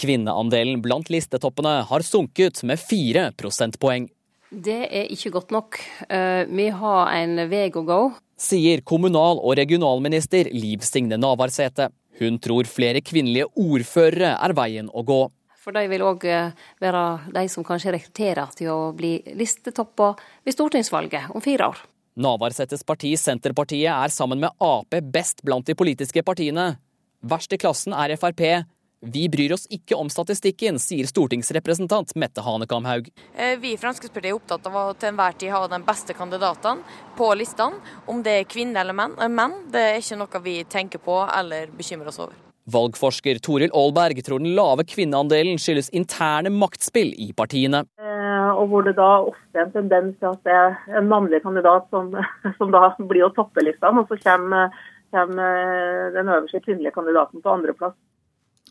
[SPEAKER 42] Kvinneandelen blant listetoppene har sunket med fire prosentpoeng.
[SPEAKER 32] Det er ikke godt nok. Eh, vi har en vei å gå.
[SPEAKER 42] Sier kommunal- og regionalminister Liv Signe Navarsete. Hun tror flere kvinnelige ordførere er veien å gå.
[SPEAKER 32] For de vil òg eh, være de som kanskje rekrutterer til å bli listetopper ved stortingsvalget om fire år.
[SPEAKER 42] Navarsetes parti Senterpartiet er sammen med Ap best blant de politiske partiene. Verst i klassen er Frp, vi bryr oss ikke om statistikken, sier stortingsrepresentant Mette Hanekamhaug.
[SPEAKER 43] Eh, vi i Fremskrittspartiet er opptatt av å til enhver tid ha de beste kandidatene på listene. Om det er kvinner eller menn, eh, menn, det er ikke noe vi tenker på eller bekymrer oss over.
[SPEAKER 42] Valgforsker Toril Aalberg tror den lave kvinneandelen skyldes interne maktspill i partiene.
[SPEAKER 45] Eh, og hvor det da ofte er en tendens til at det er en mannlig kandidat som, som da blir å toppe listene, og så kommer, kommer den øverste kvinnelige kandidaten på andreplass.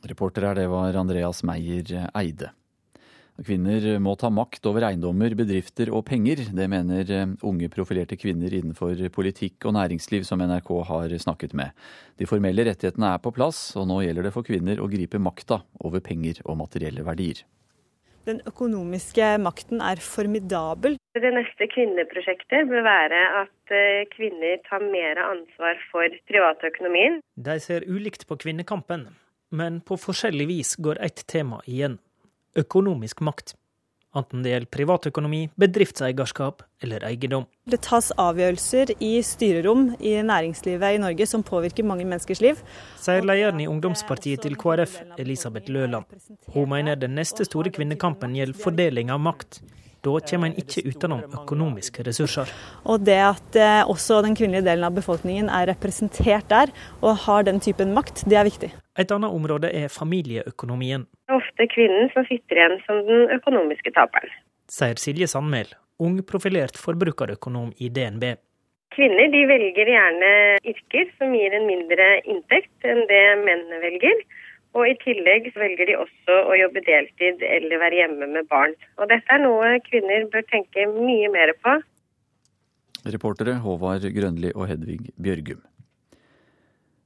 [SPEAKER 58] Reporter her, det var Andreas Meyer Eide. Kvinner må ta makt over eiendommer, bedrifter og penger. Det mener eh, unge profilerte kvinner innenfor politikk og næringsliv som NRK har snakket med. De formelle rettighetene er på plass, og nå gjelder det for kvinner å gripe makta over penger og materielle verdier.
[SPEAKER 59] Den økonomiske makten er formidabel.
[SPEAKER 60] Det neste kvinneprosjektet bør være at eh, kvinner tar mer ansvar for privatøkonomien.
[SPEAKER 61] De ser ulikt på kvinnekampen men på forskjellig vis går ett tema igjen økonomisk makt. Enten det gjelder privatøkonomi, bedriftseierskap eller eiendom.
[SPEAKER 59] Det tas avgjørelser i styrerom i næringslivet i Norge som påvirker mange menneskers liv.
[SPEAKER 61] Sier lederen i ungdomspartiet til KrF, Elisabeth Løland. Hun mener den neste store kvinnekampen gjelder fordeling av makt. Da kommer en ikke utenom økonomiske ressurser.
[SPEAKER 59] Og det at eh, også den kvinnelige delen av befolkningen er representert der og har den typen makt, det er viktig.
[SPEAKER 61] Et annet område er familieøkonomien.
[SPEAKER 60] Det er ofte kvinnen som sitter igjen som den økonomiske taperen.
[SPEAKER 61] Sier Silje Sandmæl, ung profilert forbrukerøkonom i DNB.
[SPEAKER 60] Kvinner de velger gjerne yrker som gir en mindre inntekt enn det mennene velger. Og i tillegg velger de også å jobbe deltid eller være hjemme med barn. Og dette er noe kvinner bør tenke mye mer på.
[SPEAKER 58] Reportere Håvard Grønli og Hedvig Bjørgum.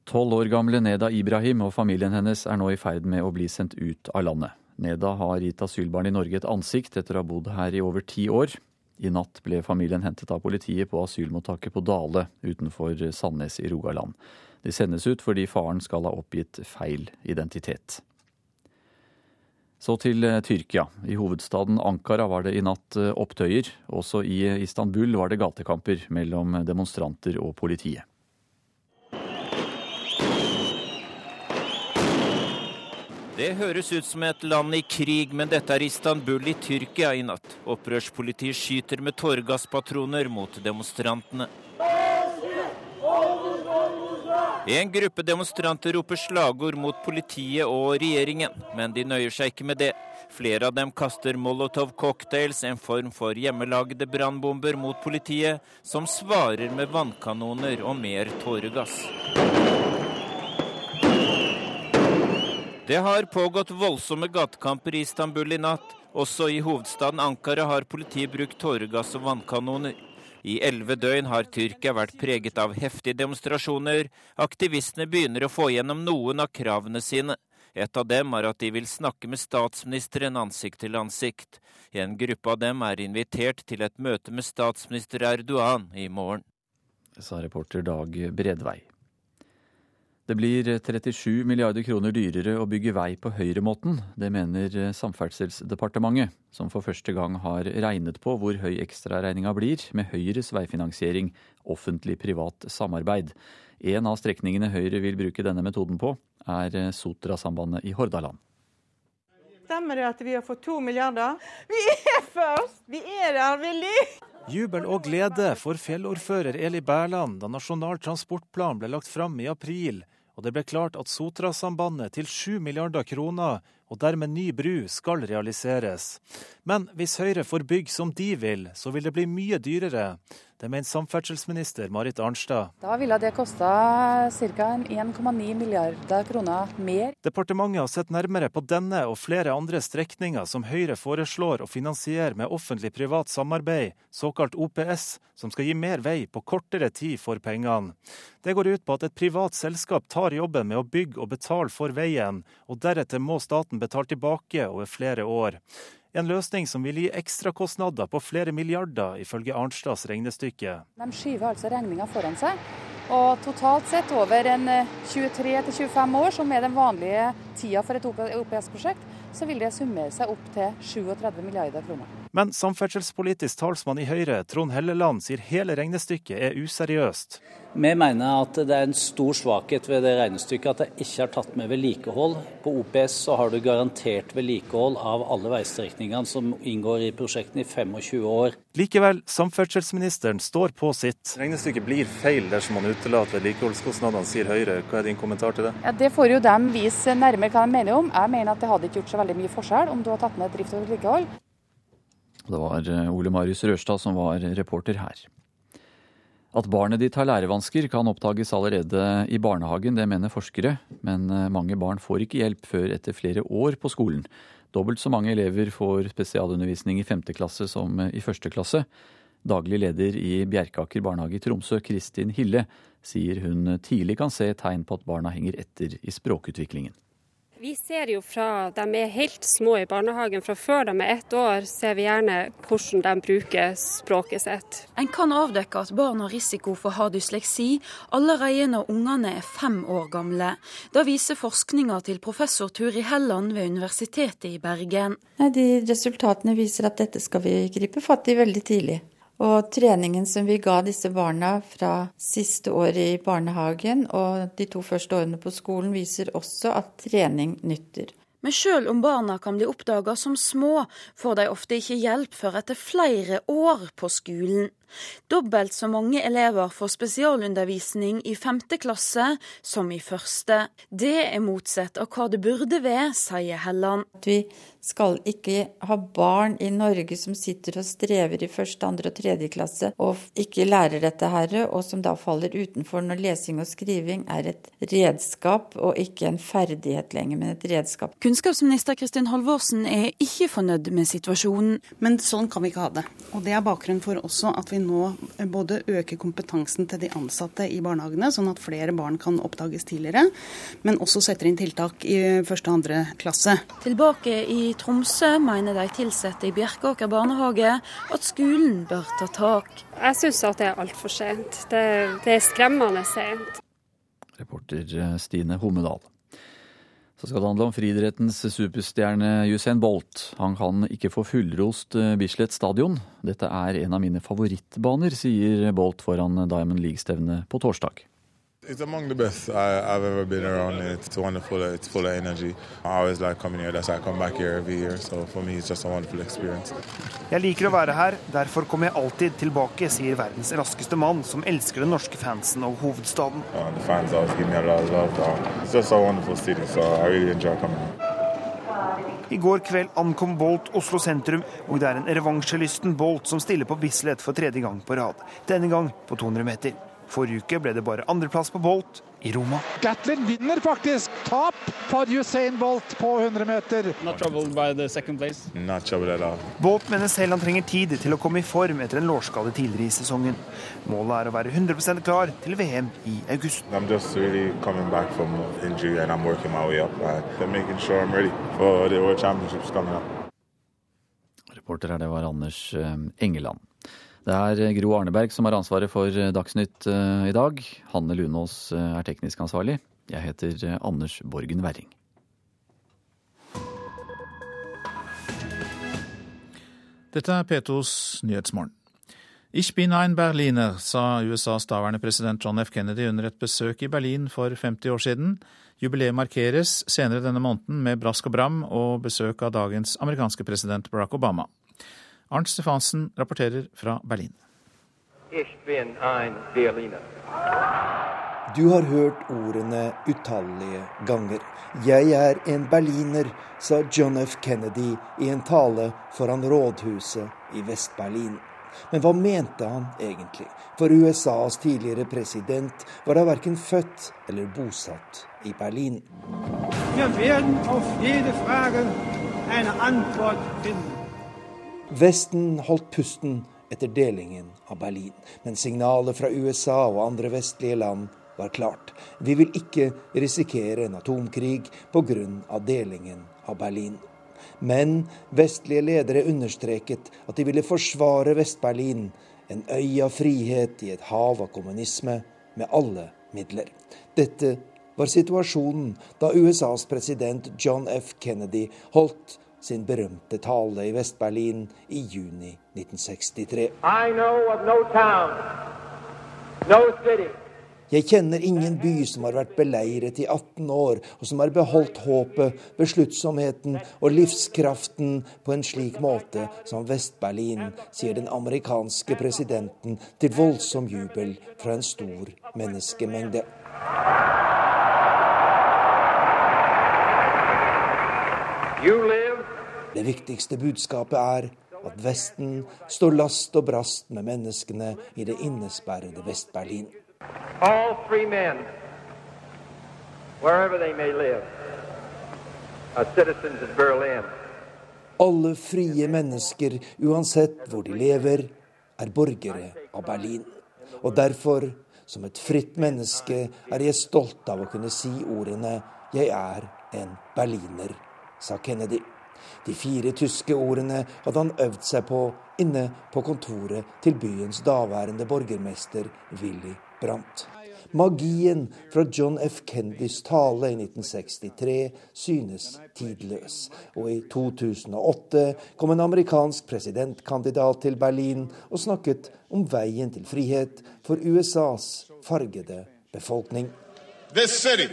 [SPEAKER 58] Tolv år gamle Neda Ibrahim og familien hennes er nå i ferd med å bli sendt ut av landet. Neda har gitt asylbarn i Norge et ansikt etter å ha bodd her i over ti år. I natt ble familien hentet av politiet på asylmottaket på Dale utenfor Sandnes i Rogaland. De sendes ut fordi faren skal ha oppgitt feil identitet. Så til eh, Tyrkia. I hovedstaden Ankara var det i natt eh, opptøyer. Også i Istanbul var det gatekamper mellom demonstranter og politiet.
[SPEAKER 49] Det høres ut som et land i krig, men dette er Istanbul i Tyrkia i natt. Opprørspolitiet skyter med tåregasspatroner mot demonstrantene. Over! En gruppe demonstranter roper slagord mot politiet og regjeringen, men de nøyer seg ikke med det. Flere av dem kaster molotov-cocktails, en form for hjemmelagde brannbomber, mot politiet, som svarer med vannkanoner og mer tåregass. Det har pågått voldsomme gatekamper i Istanbul i natt. Også i hovedstaden Ankara har politiet brukt tåregass og vannkanoner. I elleve døgn har Tyrkia vært preget av heftige demonstrasjoner. Aktivistene begynner å få gjennom noen av kravene sine. Et av dem er at de vil snakke med statsministeren ansikt til ansikt. En gruppe av dem er invitert til et møte med statsminister Erdogan i morgen.
[SPEAKER 58] Sa reporter Dag Bredvei. Det blir 37 milliarder kroner dyrere å bygge vei på høyremåten. Det mener Samferdselsdepartementet, som for første gang har regnet på hvor høy ekstraregninga blir med Høyres veifinansiering, offentlig-privat samarbeid. En av strekningene Høyre vil bruke denne metoden på, er Sotrasambandet i Hordaland.
[SPEAKER 62] Stemmer det at vi har fått to milliarder? Vi er først! Vi er der, Willy!
[SPEAKER 34] Jubel og glede for fjellordfører Eli Bærland da Nasjonal transportplan ble lagt fram i april, og det ble klart at Sotrasambandet til 7 milliarder kroner og dermed ny bru skal realiseres. Men hvis Høyre får bygge som de vil, så vil det bli mye dyrere. Det mener samferdselsminister Marit Arnstad.
[SPEAKER 35] Da ville det kosta ca. 1,9 milliarder kroner mer.
[SPEAKER 34] Departementet har sett nærmere på denne og flere andre strekninger som Høyre foreslår å finansiere med offentlig-privat samarbeid, såkalt OPS, som skal gi mer vei på kortere tid for pengene. Det går ut på at et privat selskap tar jobben med å bygge og betale for veien, og deretter må staten betale tilbake over flere år. En løsning som vil gi ekstrakostnader på flere milliarder, ifølge Arnstads regnestykke.
[SPEAKER 35] De skyver altså regninga foran seg. Og totalt sett over en 23-25 år, som er den vanlige tida for et OPS-prosjekt, så vil det summere seg opp til 37 milliarder kroner.
[SPEAKER 34] Men samferdselspolitisk talsmann i Høyre, Trond Helleland, sier hele regnestykket er useriøst.
[SPEAKER 31] Vi mener at det er en stor svakhet ved det regnestykket at det ikke har tatt med vedlikehold. På OPS så har du garantert vedlikehold av alle veistrekningene som inngår i prosjektene i 25 år.
[SPEAKER 34] Likevel, samferdselsministeren står på sitt. Regnestykket blir feil dersom man utelater vedlikeholdskostnadene, sier Høyre. Hva er din kommentar til det?
[SPEAKER 35] Ja, Det får jo dem vise nærmere hva de mener om. Jeg mener at det hadde ikke gjort så veldig mye forskjell om du har tatt med drift og vedlikehold.
[SPEAKER 58] Det var Ole Marius Rørstad som var reporter her. At barnet ditt har lærevansker kan oppdages allerede i barnehagen, det mener forskere. Men mange barn får ikke hjelp før etter flere år på skolen. Dobbelt så mange elever får spesialundervisning i femte klasse som i første klasse. Daglig leder i Bjerkaker barnehage i Tromsø, Kristin Hille, sier hun tidlig kan se tegn på at barna henger etter i språkutviklingen.
[SPEAKER 63] Vi ser jo fra de er helt små i barnehagen, fra før de er ett år, ser vi gjerne hvordan de bruker språket sitt.
[SPEAKER 5] En kan avdekke at barn har risiko for å ha dysleksi allerede når ungene er fem år gamle. Da viser forskninga til professor Turi Helland ved Universitetet i Bergen.
[SPEAKER 7] Nei, de resultatene viser at dette skal vi gripe fatt i veldig tidlig. Og treningen som vi ga disse barna fra siste år i barnehagen og de to første årene på skolen, viser også at trening nytter.
[SPEAKER 5] Men sjøl om barna kan bli oppdaga som små, får de ofte ikke hjelp før etter flere år på skolen. Dobbelt så mange elever får spesialundervisning i femte klasse som i første. Det er motsatt av hva det burde være, sier Helland.
[SPEAKER 7] Vi skal ikke ha barn i Norge som sitter og strever i første, andre og tredje klasse og ikke lærer dette her, og som da faller utenfor når lesing og skriving er et redskap og ikke en ferdighet lenger, men et redskap.
[SPEAKER 5] Kunnskapsminister Kristin Halvorsen er ikke fornøyd med situasjonen.
[SPEAKER 17] Men sånn kan vi ikke ha det. Og det er bakgrunnen for også at vi nå både øker kompetansen til de ansatte i barnehagene, sånn at flere barn kan oppdages tidligere, men også setter inn tiltak i første og andre klasse.
[SPEAKER 5] Tilbake i Tromsø mener de ansatte i Bjerkåker barnehage at skolen bør ta tak.
[SPEAKER 63] Jeg syns at det er altfor sent. Det, det er skremmende sent.
[SPEAKER 58] Reporter Stine Homedal. Så skal det handle om friidrettens superstjerne Usain Bolt. Han kan ikke få fullrost Bislett stadion. Dette er en av mine favorittbaner, sier Bolt foran Diamond League-stevnet på torsdag.
[SPEAKER 64] It's among the best I, have ever been around. It's wonderful. It's full of energy. I always like coming here. That's why I come back here every year. So for me, it's just a wonderful experience.
[SPEAKER 65] Jeg liker å være her, derfor kommer jeg alltid tilbake, sier verdens raskeste mann, som elsker den norske fansen og hovedstaden.
[SPEAKER 64] Uh, the fans always give me a lot of love. Uh, it's just a wonderful city, so I really enjoy coming here.
[SPEAKER 65] I går kveld ankom Bolt Oslo sentrum, og det er en revansjelysten Bolt som stiller på Bislett for tredje gang på rad. Denne gang på 200 meter. Forrige uke ble det bare andreplass på Bolt i Roma.
[SPEAKER 66] Gatlin vinner faktisk tap for Usain Bolt på 100 meter.
[SPEAKER 65] Bolt mener selv han trenger tid til å komme i form etter en lårskade tidligere i sesongen. Målet er å være 100% klar til VM i august.
[SPEAKER 64] Really injury, sure
[SPEAKER 58] Reporter her, det var Anders eh, Engeland. Det er Gro Arneberg som har ansvaret for Dagsnytt eh, i dag. Hanne Lunås eh, er teknisk ansvarlig. Jeg heter eh, Anders Borgen Werring.
[SPEAKER 67] Dette er P2s Nyhetsmorgen. Ich bin ein Berliner, sa USAs daværende president John F. Kennedy under et besøk i Berlin for 50 år siden. Jubileet markeres senere denne måneden med brask og bram og besøk av dagens amerikanske president Barack Obama. Arnt Stefansen rapporterer fra Berlin.
[SPEAKER 68] Du har hørt ordene utallige ganger. Jeg er en berliner, sa John F. Kennedy i en tale foran rådhuset i Vest-Berlin. Men hva mente han egentlig? For USAs tidligere president var da verken født eller bosatt i Berlin. Vi werden auf jede Frage eine Antwort finden. Vesten holdt pusten etter delingen av Berlin, men signalet fra USA og andre vestlige land var klart. Vi vil ikke risikere en atomkrig pga. delingen av Berlin. Men vestlige ledere understreket at de ville forsvare Vest-Berlin, en øy av frihet i et hav av kommunisme, med alle midler. Dette var situasjonen da USAs president John F. Kennedy holdt sin berømte tale i Vest-Berlin i juni 1963. Jeg kjenner ingen by som har vært beleiret i 18 år, og som har beholdt håpet, besluttsomheten og livskraften på en slik måte som Vest-Berlin, sier den amerikanske presidenten til voldsom jubel fra en stor menneskemengde. You live det viktigste budskapet er at Vesten står last og brast med menneskene i det innesperrede Vest-Berlin. Alle frie mennesker, uansett hvor de lever, er borgere av Berlin. Og derfor, som et fritt menneske, er jeg stolt av å kunne si ordene 'Jeg er en berliner', sa Kennedy. De fire tyske ordene hadde han øvd seg på inne på kontoret til byens daværende borgermester Willy Brandt. Magien fra John F. Kennedys tale i 1963 synes tidløs, og i 2008 kom en amerikansk presidentkandidat til Berlin og snakket om veien til frihet for USAs fargede befolkning. This city,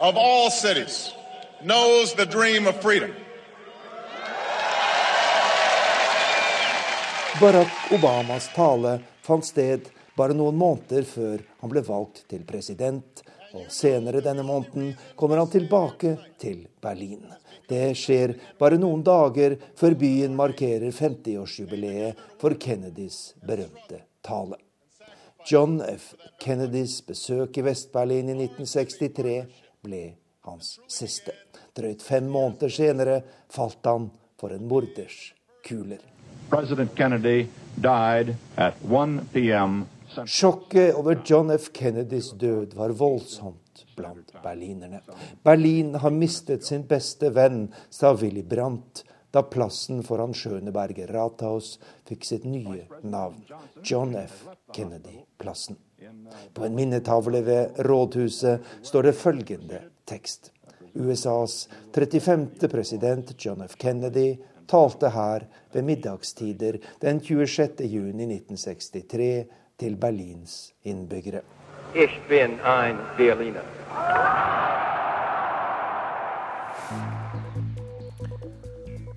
[SPEAKER 68] of all cities, knows the dream of freedom. Barack Obamas tale fant sted bare noen måneder før han ble valgt til president, og senere denne måneden kommer han tilbake til Berlin. Det skjer bare noen dager før byen markerer 50-årsjubileet for Kennedys berømte tale. John F. Kennedys besøk i Vest-Berlin i 1963 ble hans siste. Drøyt fem måneder senere falt han for en morders kuler. President Kennedy died at 1 p.m. Sjokket over John F. Kennedys død var voldsomt blant berlinerne. Berlin har mistet sin beste venn, sa Willy Brandt da plassen foran Schøneberger Rathaus fikk sitt nye navn, John F. Kennedy-plassen. På en minnetavle ved rådhuset står det følgende tekst. USAs 35. president John F. Kennedy talte her ved middagstider den 26. juni 1963 til Berlins innbyggere.
[SPEAKER 69] Ich bin ein Berliner.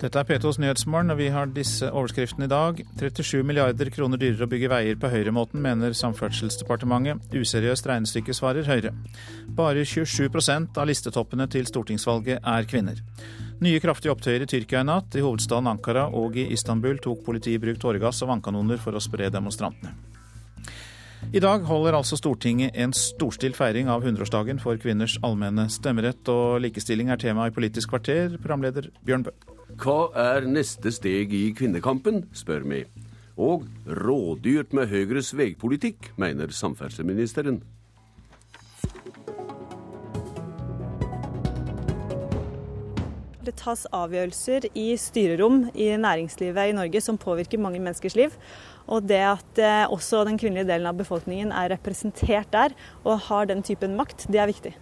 [SPEAKER 67] Dette er P2s Nyhetsmorgen, og vi har disse overskriftene i dag. 37 milliarder kroner dyrere å bygge veier på høyremåten, mener Samferdselsdepartementet. Useriøst regnestykke, svarer Høyre. Bare 27% av listetoppene til stortingsvalget er kvinner. Nye kraftige opptøyer i Tyrkia i natt. I hovedstaden Ankara og i Istanbul tok politiet i bruk tåregass og vannkanoner for å spre demonstrantene. I dag holder altså Stortinget en storstilt feiring av 100-årsdagen for kvinners allmenne stemmerett, og likestilling er tema i Politisk kvarter, programleder Bjørn Bø.
[SPEAKER 70] Hva er neste steg i kvinnekampen, spør vi. Og rådyrt med Høyres veipolitikk, mener samferdselsministeren.
[SPEAKER 59] Det tas avgjørelser i styrerom i næringslivet i Norge som påvirker mange menneskers liv. Og det at eh, også den kvinnelige delen av befolkningen er representert der og har den typen makt, det er viktig.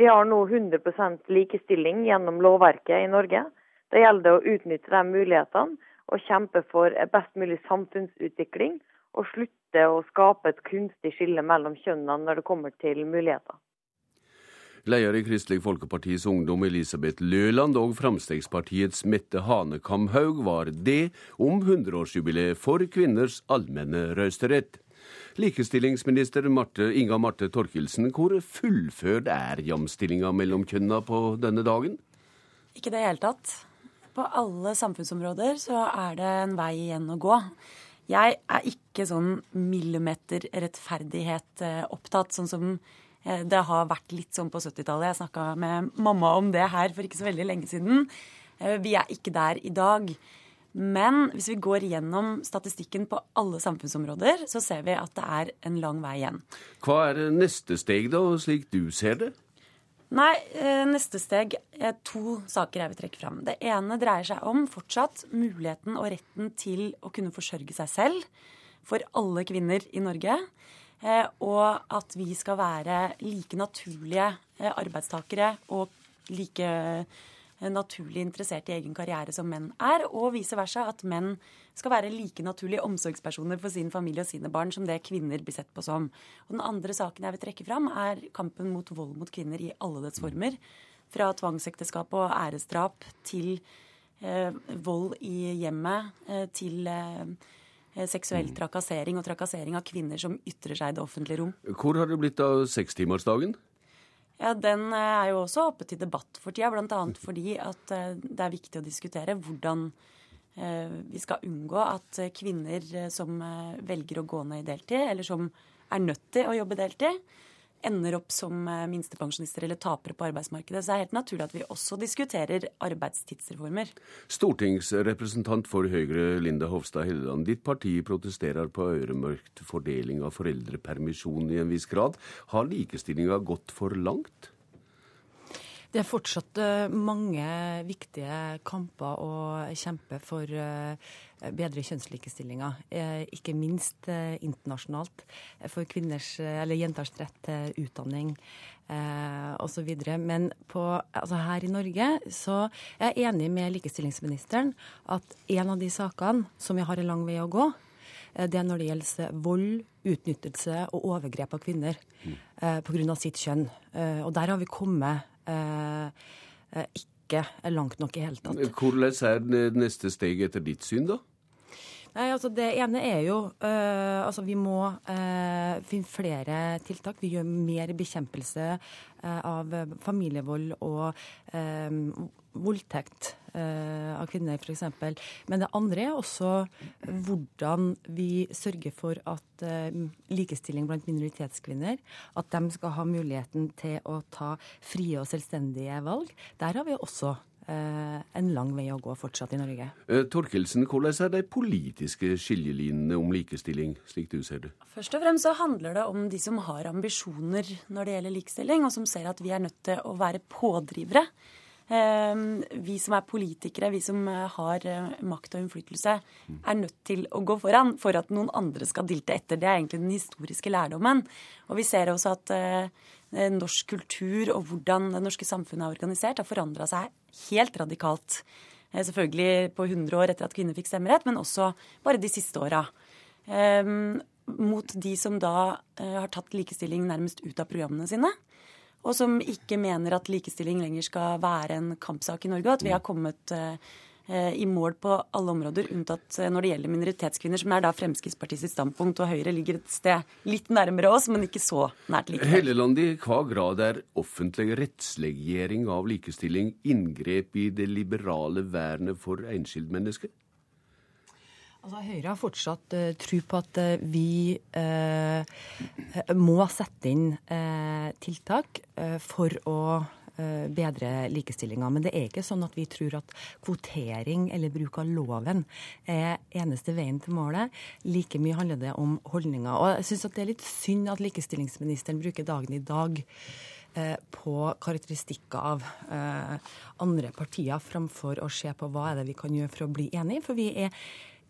[SPEAKER 71] Vi har nå 100% likestilling gjennom lovverket i Norge. Det gjelder å utnytte de mulighetene og kjempe for best mulig samfunnsutvikling. Og slutte å skape et kunstig skille mellom kjønnene når det kommer til muligheter.
[SPEAKER 70] Leder i Kristelig Folkepartis Ungdom Elisabeth Løland og Fremskrittspartiets Mette Hanekamhaug var det om 100-årsjubileet for kvinners allmenne røysterett. Likestillingsminister Marte, Inga Marte Torkelsen, hvor fullført er jamstillinga mellom kjønna på denne dagen?
[SPEAKER 72] Ikke i det hele tatt. På alle samfunnsområder så er det en vei igjen å gå. Jeg er ikke sånn millimeterrettferdighet eh, opptatt, sånn som det har vært litt sånn på 70-tallet. Jeg snakka med mamma om det her for ikke så veldig lenge siden. Eh, vi er ikke der i dag. Men hvis vi går gjennom statistikken på alle samfunnsområder, så ser vi at det er en lang vei igjen.
[SPEAKER 70] Hva er neste steg, da, slik du ser det?
[SPEAKER 72] Nei, eh, neste steg er to saker jeg vil trekke fram. Det ene dreier seg om fortsatt muligheten og retten til å kunne forsørge seg selv for alle kvinner i Norge. Eh, og at vi skal være like naturlige eh, arbeidstakere og like naturlig interessert i egen karriere som menn er, og vice versa at menn skal være like naturlige omsorgspersoner for sin familie og sine barn som det kvinner blir sett på som. Og Den andre saken jeg vil trekke fram, er kampen mot vold mot kvinner i alle dets former. Fra tvangsekteskap og æresdrap til eh, vold i hjemmet, eh, til eh, seksuell mm. trakassering og trakassering av kvinner som ytrer seg i det offentlige rom.
[SPEAKER 70] Hvor har det blitt av sekstimersdagen?
[SPEAKER 72] Ja, Den eh, er jo også oppe til debatt for tida, bl.a. fordi at eh, det er viktig å diskutere hvordan eh, vi skal unngå at kvinner som velger å gå ned i deltid, eller som er nødt til å jobbe deltid, ender opp som minstepensjonister eller tapere på arbeidsmarkedet. Så det er helt naturlig at vi også diskuterer arbeidstidsreformer.
[SPEAKER 70] Stortingsrepresentant for Høyre, Linda Hofstad Helleland. Ditt parti protesterer på øremerkt fordeling av foreldrepermisjon i en viss grad. Har likestillinga gått for langt?
[SPEAKER 72] Det er fortsatt eh, mange viktige kamper å kjempe for eh, bedre kjønnslikestillinger. Eh, ikke minst internasjonalt. For kvinners, eller jenters rett til utdanning eh, osv. Men på, altså her i Norge så er jeg enig med likestillingsministeren at en av de sakene som vi har en lang vei å gå, det er når det gjelder vold, utnyttelse og overgrep av kvinner mm. eh, pga. sitt kjønn. Eh, og der har vi kommet ikke er langt nok i hele tatt.
[SPEAKER 70] Hvordan er det neste steg etter ditt syn, da?
[SPEAKER 72] Nei, altså Det ene er jo uh, altså Vi må uh, finne flere tiltak. Vi gjør mer bekjempelse uh, av familievold og voldtekt av kvinner, f.eks. Men det andre er også hvordan vi sørger for at likestilling blant minoritetskvinner At de skal ha muligheten til å ta frie og selvstendige valg. Der har vi også Eh, en lang vei å gå fortsatt i Norge.
[SPEAKER 70] Eh, Torkelsen, hvordan er de politiske skillelinjene om likestilling, slik du ser det?
[SPEAKER 72] Først og fremst så handler det om de som har ambisjoner når det gjelder likestilling, og som ser at vi er nødt til å være pådrivere. Eh, vi som er politikere, vi som har makt og innflytelse, er nødt til å gå foran for at noen andre skal dilte etter. Det er egentlig den historiske lærdommen. Og vi ser også at norsk kultur og hvordan det norske samfunnet er organisert, har forandra seg helt radikalt. Eh, selvfølgelig på 100 år etter at kvinner fikk stemmerett, men også bare de siste åra. Ehm, mot de som da har tatt likestilling nærmest ut av programmene sine. Og som ikke mener at likestilling lenger skal være en kampsak i Norge. Og at vi har kommet uh, i mål på alle områder, unntatt når det gjelder minoritetskvinner, som er da Fremskrittspartiets standpunkt, og Høyre ligger et sted litt nærmere oss, men ikke så nært likevel.
[SPEAKER 70] Helleland, i hva grad er offentlig rettsliggjøring av likestilling inngrep i det liberale vernet for enkeltmennesket?
[SPEAKER 73] Altså, Høyre har fortsatt uh, tro på at uh, vi uh, må sette inn tiltak for å bedre likestillinga. Men det er ikke sånn at vi tror at kvotering eller bruk av loven er eneste veien til målet. Like mye handler det om holdninger. Og jeg syns det er litt synd at likestillingsministeren bruker dagen i dag på karakteristikker av andre partier, framfor å se på hva er det vi kan gjøre for å bli enige. For vi er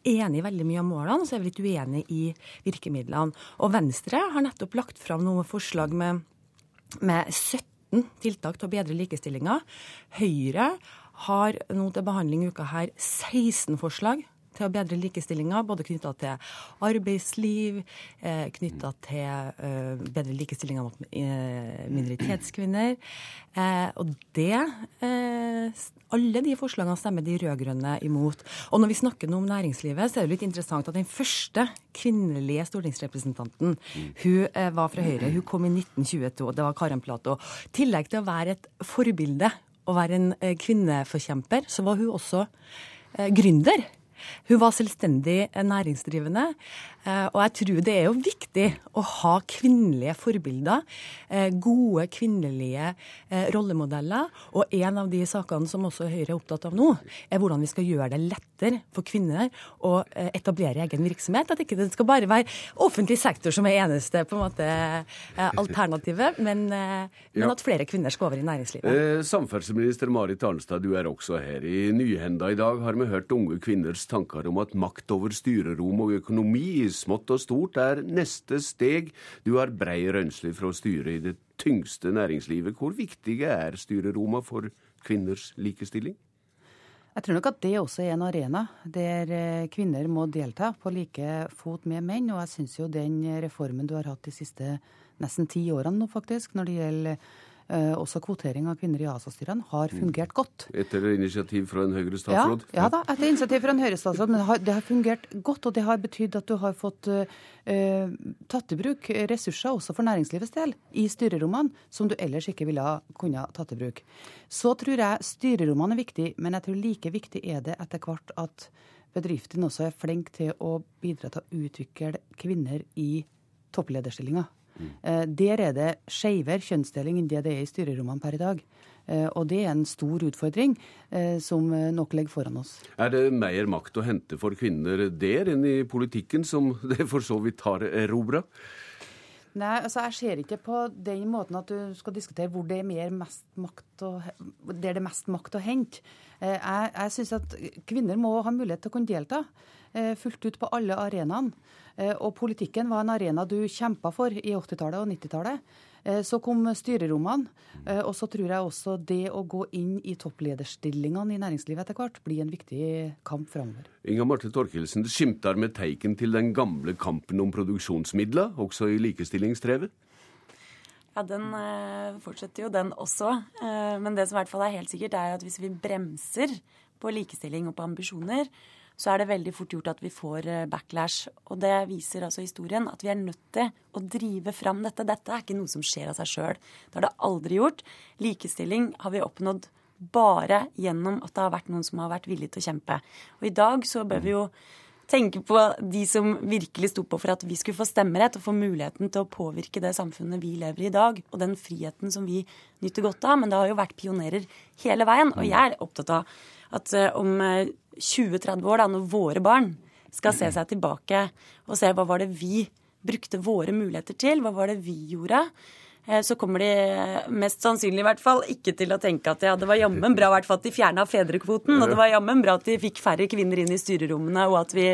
[SPEAKER 73] enig i veldig mye av målene, så er vi litt uenig i virkemidlene. Og Venstre har nettopp lagt fram noen forslag med, med 17 tiltak til å bedre likestillinga. Høyre har nå til behandling i uka her 16 forslag til å bedre likestillinga, både knytta til arbeidsliv, eh, knytta til eh, bedre likestillinga mot eh, minoritetskvinner. Og det Alle de forslagene stemmer de rød-grønne imot. Og når vi snakker nå om næringslivet, så er det litt interessant at den første kvinnelige stortingsrepresentanten, hun var fra Høyre. Hun kom i 1922. Det var Karen Plato. I tillegg til å være et forbilde og være en kvinneforkjemper, så var hun også gründer. Hun var selvstendig næringsdrivende. Eh, og jeg tror det er jo viktig å ha kvinnelige forbilder. Eh, gode kvinnelige eh, rollemodeller. Og en av de sakene som også Høyre er opptatt av nå, er hvordan vi skal gjøre det lettere for kvinner å etablere egen virksomhet. At ikke det skal bare være offentlig sektor som er eneste på en måte alternativet, men, men at flere kvinner skal over i næringslivet.
[SPEAKER 70] Samferdselsminister Marit Arnstad, du er også her. I Nyhenda i dag har vi hørt unge kvinners tanker om at makt over styrerom og økonomi i smått og stort er neste steg. Du har brei rønsle fra styret i det tyngste næringslivet. Hvor viktige er styreroma for kvinners likestilling?
[SPEAKER 35] Jeg tror nok at det også er en arena der eh, kvinner må delta på like fot med menn. Og jeg syns jo den reformen du har hatt de siste nesten ti årene nå, faktisk, når det gjelder også kvotering av kvinner i ASA-styrene har mm. fungert godt.
[SPEAKER 70] Etter initiativ fra en Høyre-statsråd?
[SPEAKER 35] Ja, ja, da, etter initiativ fra en Høyre-statsråd. Men det har, det har, fungert godt, og det har betydd at du har fått uh, tatt i bruk ressurser også for næringslivets del i styrerommene, som du ellers ikke ville ha kunnet tatt i bruk. Så tror jeg styrerommene er viktig, men jeg tror like viktig er det etter hvert at bedriftene også er flinke til å bidra til å utvikle kvinner i topplederstillinger. Mm. Der er det skeivere kjønnsdeling enn det det er i styrerommene per i dag. Eh, og det er en stor utfordring eh, som nok ligger foran oss.
[SPEAKER 70] Er det mer makt å hente for kvinner der enn i politikken, som det for så vidt har erobra?
[SPEAKER 35] Nei, altså jeg ser ikke på den måten at du skal diskutere hvor det er mer mest makt å, der det er mest makt å hente. Jeg, jeg syns at kvinner må ha mulighet til å kunne delta fullt ut på alle arenaene. Eh, og politikken var en arena du kjempa for i 80-tallet og 90-tallet. Eh, så kom styrerommene, eh, og så tror jeg også det å gå inn i topplederstillingene i næringslivet etter hvert blir en viktig kamp framover.
[SPEAKER 70] Inga Marte Torkelsen, det skimter med teiken til den gamle kampen om produksjonsmidler, også i likestillingstrevet?
[SPEAKER 72] Ja, den fortsetter jo, den også. Men det som i hvert fall er helt sikkert, er at hvis vi bremser på likestilling og på ambisjoner, så er det veldig fort gjort at vi får eh, backlash. Og det viser altså historien at vi er nødt til å drive fram dette. Dette er ikke noe som skjer av seg sjøl. Det har det aldri gjort. Likestilling har vi oppnådd bare gjennom at det har vært noen som har vært villige til å kjempe. Og i dag så bør vi jo tenke på de som virkelig sto på for at vi skulle få stemmerett og få muligheten til å påvirke det samfunnet vi lever i i dag, og den friheten som vi nyter godt av. Men det har jo vært pionerer hele veien. Og jeg er opptatt av at eh, om 20-30 eh, år, da, når våre barn skal se seg tilbake og se hva var det vi brukte våre muligheter til, hva var det vi gjorde, så kommer de mest sannsynlig i hvert fall ikke til å tenke at ja, det var jammen bra hvert fall at de fjerna fedrekvoten, og det var jammen bra at de fikk færre kvinner inn i styrerommene, og at vi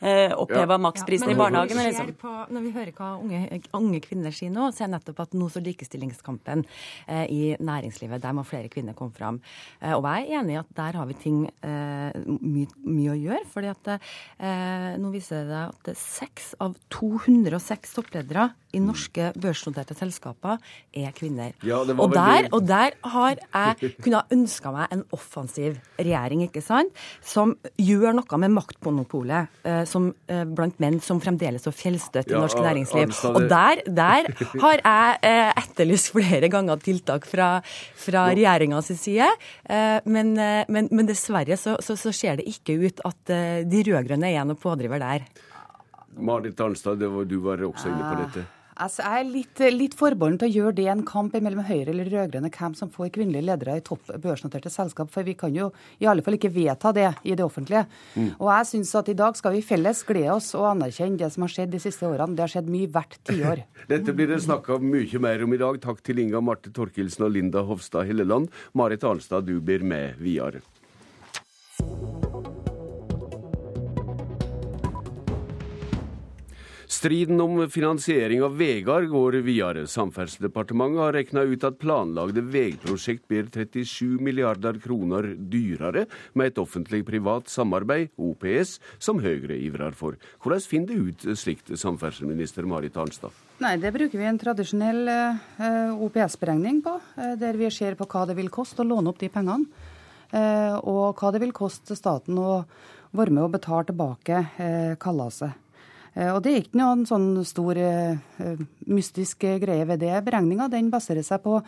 [SPEAKER 72] eh, oppheva
[SPEAKER 73] Ja.
[SPEAKER 72] maksprisen
[SPEAKER 73] Ja,
[SPEAKER 72] i
[SPEAKER 73] men
[SPEAKER 72] barnehagen.
[SPEAKER 73] når vi
[SPEAKER 72] Liksom.
[SPEAKER 73] På, når vi hører hva unge, unge kvinner sier nå, så er nettopp at nå står likestillingskampen eh, i næringslivet. Der må flere kvinner komme fram. Eh, og jeg er enig i at der har vi ting eh, mye, mye å gjøre. fordi at eh, nå viser det at seks av 206 toppledere i norske børsnoterte selskaper er kvinner.
[SPEAKER 70] Ja,
[SPEAKER 73] og, der, og der har jeg kunne ha ønska meg en offensiv regjering, ikke sant? Som gjør noe med maktmonopolet eh, som, eh, blant menn som fremdeles har fjellstøtt i
[SPEAKER 70] Ja,
[SPEAKER 73] norsk næringsliv.
[SPEAKER 70] Arnstad,
[SPEAKER 73] Og der, der har jeg eh, etterlyst flere ganger tiltak fra, fra
[SPEAKER 70] Ja.
[SPEAKER 73] regjeringa side. Eh, men, men, men dessverre så, så, så ser det ikke ut at de rød-grønne er noen pådriver der.
[SPEAKER 70] Marit Arnstad, det var, du var også inne på dette.
[SPEAKER 35] Altså, jeg er litt, litt forbeholden til å gjøre det en kamp mellom Høyre eller rød-grønne hvem som får kvinnelige ledere i topp børsnoterte selskap, for vi kan jo i alle fall ikke vedta det i det offentlige.
[SPEAKER 70] Mm.
[SPEAKER 35] Og jeg syns at i dag skal vi felles glede oss og anerkjenne det som har skjedd de siste årene. Det har skjedd mye hvert tiår.
[SPEAKER 70] Dette blir det snakka mye mer om i dag. Takk til Inga Marte Torkelsen og Linda Hofstad Helleland. Marit Arnstad, du blir med videre. Striden om finansiering av veier går videre. Samferdselsdepartementet har regna ut at planlagde veiprosjekt blir 37 milliarder kroner dyrere med et offentlig-privat samarbeid, OPS, som Høyre ivrer for. Hvordan finner det ut slikt, samferdselsminister Marit Arnstad?
[SPEAKER 35] Nei, det bruker vi en tradisjonell eh, OPS-beregning på, eh, der vi ser på hva det vil koste å låne opp de pengene. Eh, og hva det vil koste staten å være med og betale tilbake kalaset. Og det er ikke noen sånn stor eh, eh, mystisk greie ved det. Beregninga baserer seg på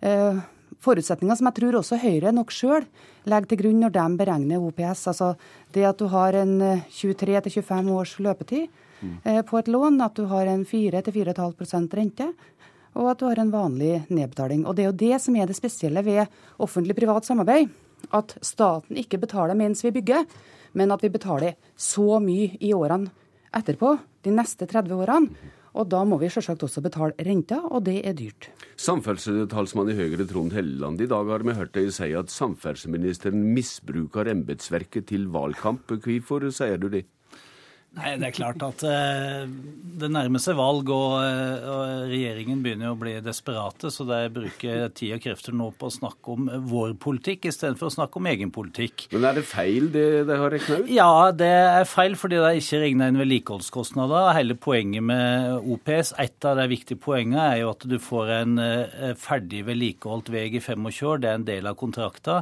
[SPEAKER 35] eh, forutsetninger som jeg tror også Høyre nok sjøl legger til grunn når de beregner OPS. Altså det at du har en eh, 23-25 års løpetid eh, på et lån, at du har en 4-4,5% rente, og at du har en vanlig nedbetaling. Og Det er jo det som er det spesielle ved offentlig-privat samarbeid. At staten ikke betaler mens vi bygger, men at vi betaler så mye i årene etterpå, de neste 30 årene. Og da må vi selvsagt også betale renta, og det er dyrt.
[SPEAKER 70] Samferdselstalsmann i Høyre Trond Helleland, i dag har vi hørt deg si at samferdselsministeren misbruker embetsverket til valgkamp. Hvorfor sier du det?
[SPEAKER 31] Nei, Det er klart at eh, det nærmer seg valg, og, eh, og regjeringen begynner å bli desperate. Så de bruker tid og krefter nå på å snakke om vår politikk istedenfor å snakke om egen politikk.
[SPEAKER 70] Men er det feil det de har regna ut?
[SPEAKER 31] Ja, det er feil fordi de ikke regna inn vedlikeholdskostnader. Hele poenget med OPS, et av de viktige poengene, er jo at du får en eh, ferdig vedlikeholdt vei i 25 år. Det er en del av kontrakta.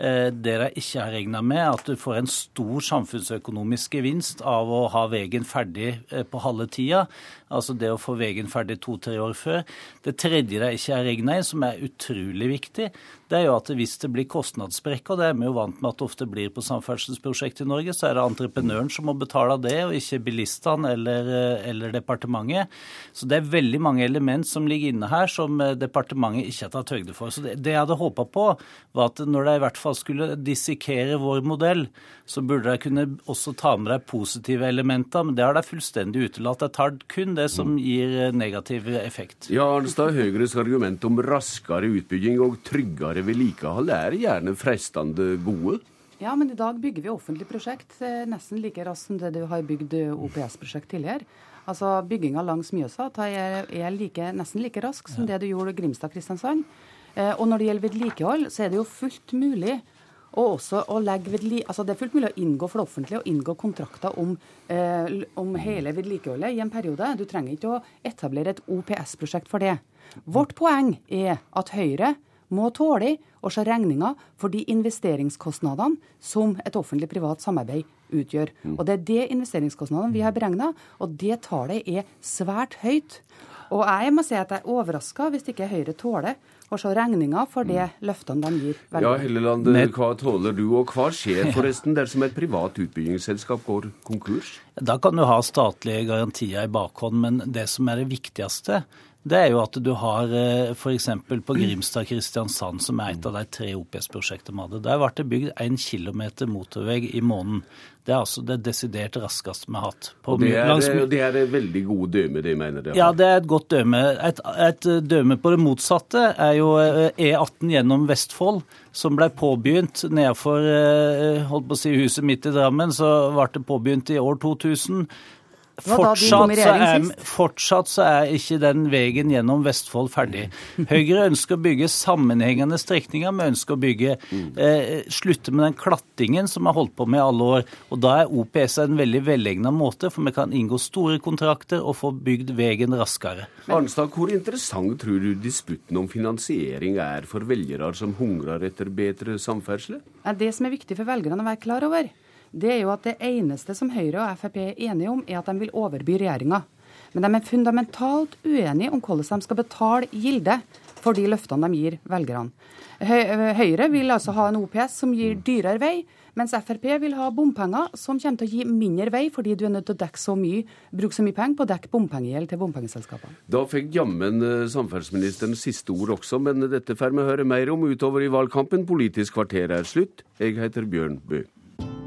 [SPEAKER 31] Eh, Det de ikke har regna med, at du får en stor samfunnsøkonomisk gevinst av å ha veien ferdig eh, på halve tida. Altså det å få veien ferdig to-tre år før. Det tredje de ikke er regna inn, som er utrolig viktig, det er jo at hvis det blir kostnadssprekk, og det er vi jo vant med at det ofte blir på samferdselsprosjekt i Norge, så er det entreprenøren som må betale det, og ikke bilistene eller, eller departementet. Så det er veldig mange element som ligger inne her som eh, departementet ikke har tatt høyde for. Så det, det jeg hadde håpa på, var at når de i hvert fall skulle dissekere vår modell, så burde de kunne også ta med de positive elementer, men det har de fullstendig utelatt. De tar kun det som gir eh, negativ effekt.
[SPEAKER 70] Ja, Arnstad, Høyres argument om raskere utbygging og tryggere vedlikehold er gjerne fristende gode.
[SPEAKER 35] Ja, men i dag bygger vi offentlig prosjekt eh, nesten like raskt som det du har bygd eh, OPS-prosjekt tidligere. Altså Bygginga langs Mjøsa tar er, er like, nesten like rask som det du gjorde Grimstad-Kristiansand. Eh, og når det gjelder vedlikehold, så er det jo fullt mulig og også å legge vedli altså Det er fullt mulig å inngå for det offentlige å inngå kontrakter om, eh, om hele vedlikeholdet i en periode. Du trenger ikke å etablere et OPS-prosjekt for det. Vårt poeng er at Høyre må tåle å se regninga for de investeringskostnadene som et offentlig-privat samarbeid utgjør. Og Det er det investeringskostnadene vi har beregna, og det tallet er svært høyt. Og jeg må si at jeg er overraska hvis ikke Høyre tåler å se regninga for det løftene de gir.
[SPEAKER 70] Ja,
[SPEAKER 35] velgerne.
[SPEAKER 70] Helleland, hva tåler du, og hva skjer forresten dersom et privat utbyggingsselskap går konkurs?
[SPEAKER 31] Da kan du ha statlige garantier i bakhånd, men det som er det viktigste, det er jo at du har f.eks. på Grimstad Kristiansand, som er et av de tre OPS-prosjektene vi hadde. Der ble det bygd én kilometer motorvei i måneden. Det er altså det desidert raskeste vi har hatt.
[SPEAKER 70] og det er, det er et veldig gode døme, det mener dere?
[SPEAKER 31] Ja, det er et godt døme. Et, et døme på det motsatte er jo E18 gjennom Vestfold, som ble påbegynt nedenfor holdt på å si, huset mitt i Drammen. Så ble det påbegynt i år 2000. Fortsatt så, er, fortsatt så, er, ikke den veien gjennom Vestfold ferdig. Høyre ønsker å bygge sammenhengende strekninger. Vi ønsker å bygge, eh, slutte med den klattingen som vi har holdt på med i alle år. Og Da er OPS en veldig velegnet måte, for vi kan inngå store kontrakter og få bygd veien raskere.
[SPEAKER 70] Arnstad, hvor interessant tror du disputten om finansiering er for velgere som hungrer etter bedre samferdsel?
[SPEAKER 35] Det som er viktig for velgerne å være klar over, det er jo at det eneste som Høyre og Frp er enige om, er at de vil overby regjeringa. Men de er fundamentalt uenige om hvordan de skal betale gilde for de løftene de gir velgerne. Høyre vil altså ha en OPS som gir dyrere vei, mens Frp vil ha bompenger som kommer til å gi mindre vei, fordi du er nødt til å dekke så mye, bruke så mye penger på å dekke bompengegjeld til bompengeselskapene.
[SPEAKER 70] Da fikk jammen eh, samferdselsministeren siste ord også, men dette får vi høre mer om utover i valgkampen. Politisk kvarter er slutt. Jeg heter Bjørn Bø.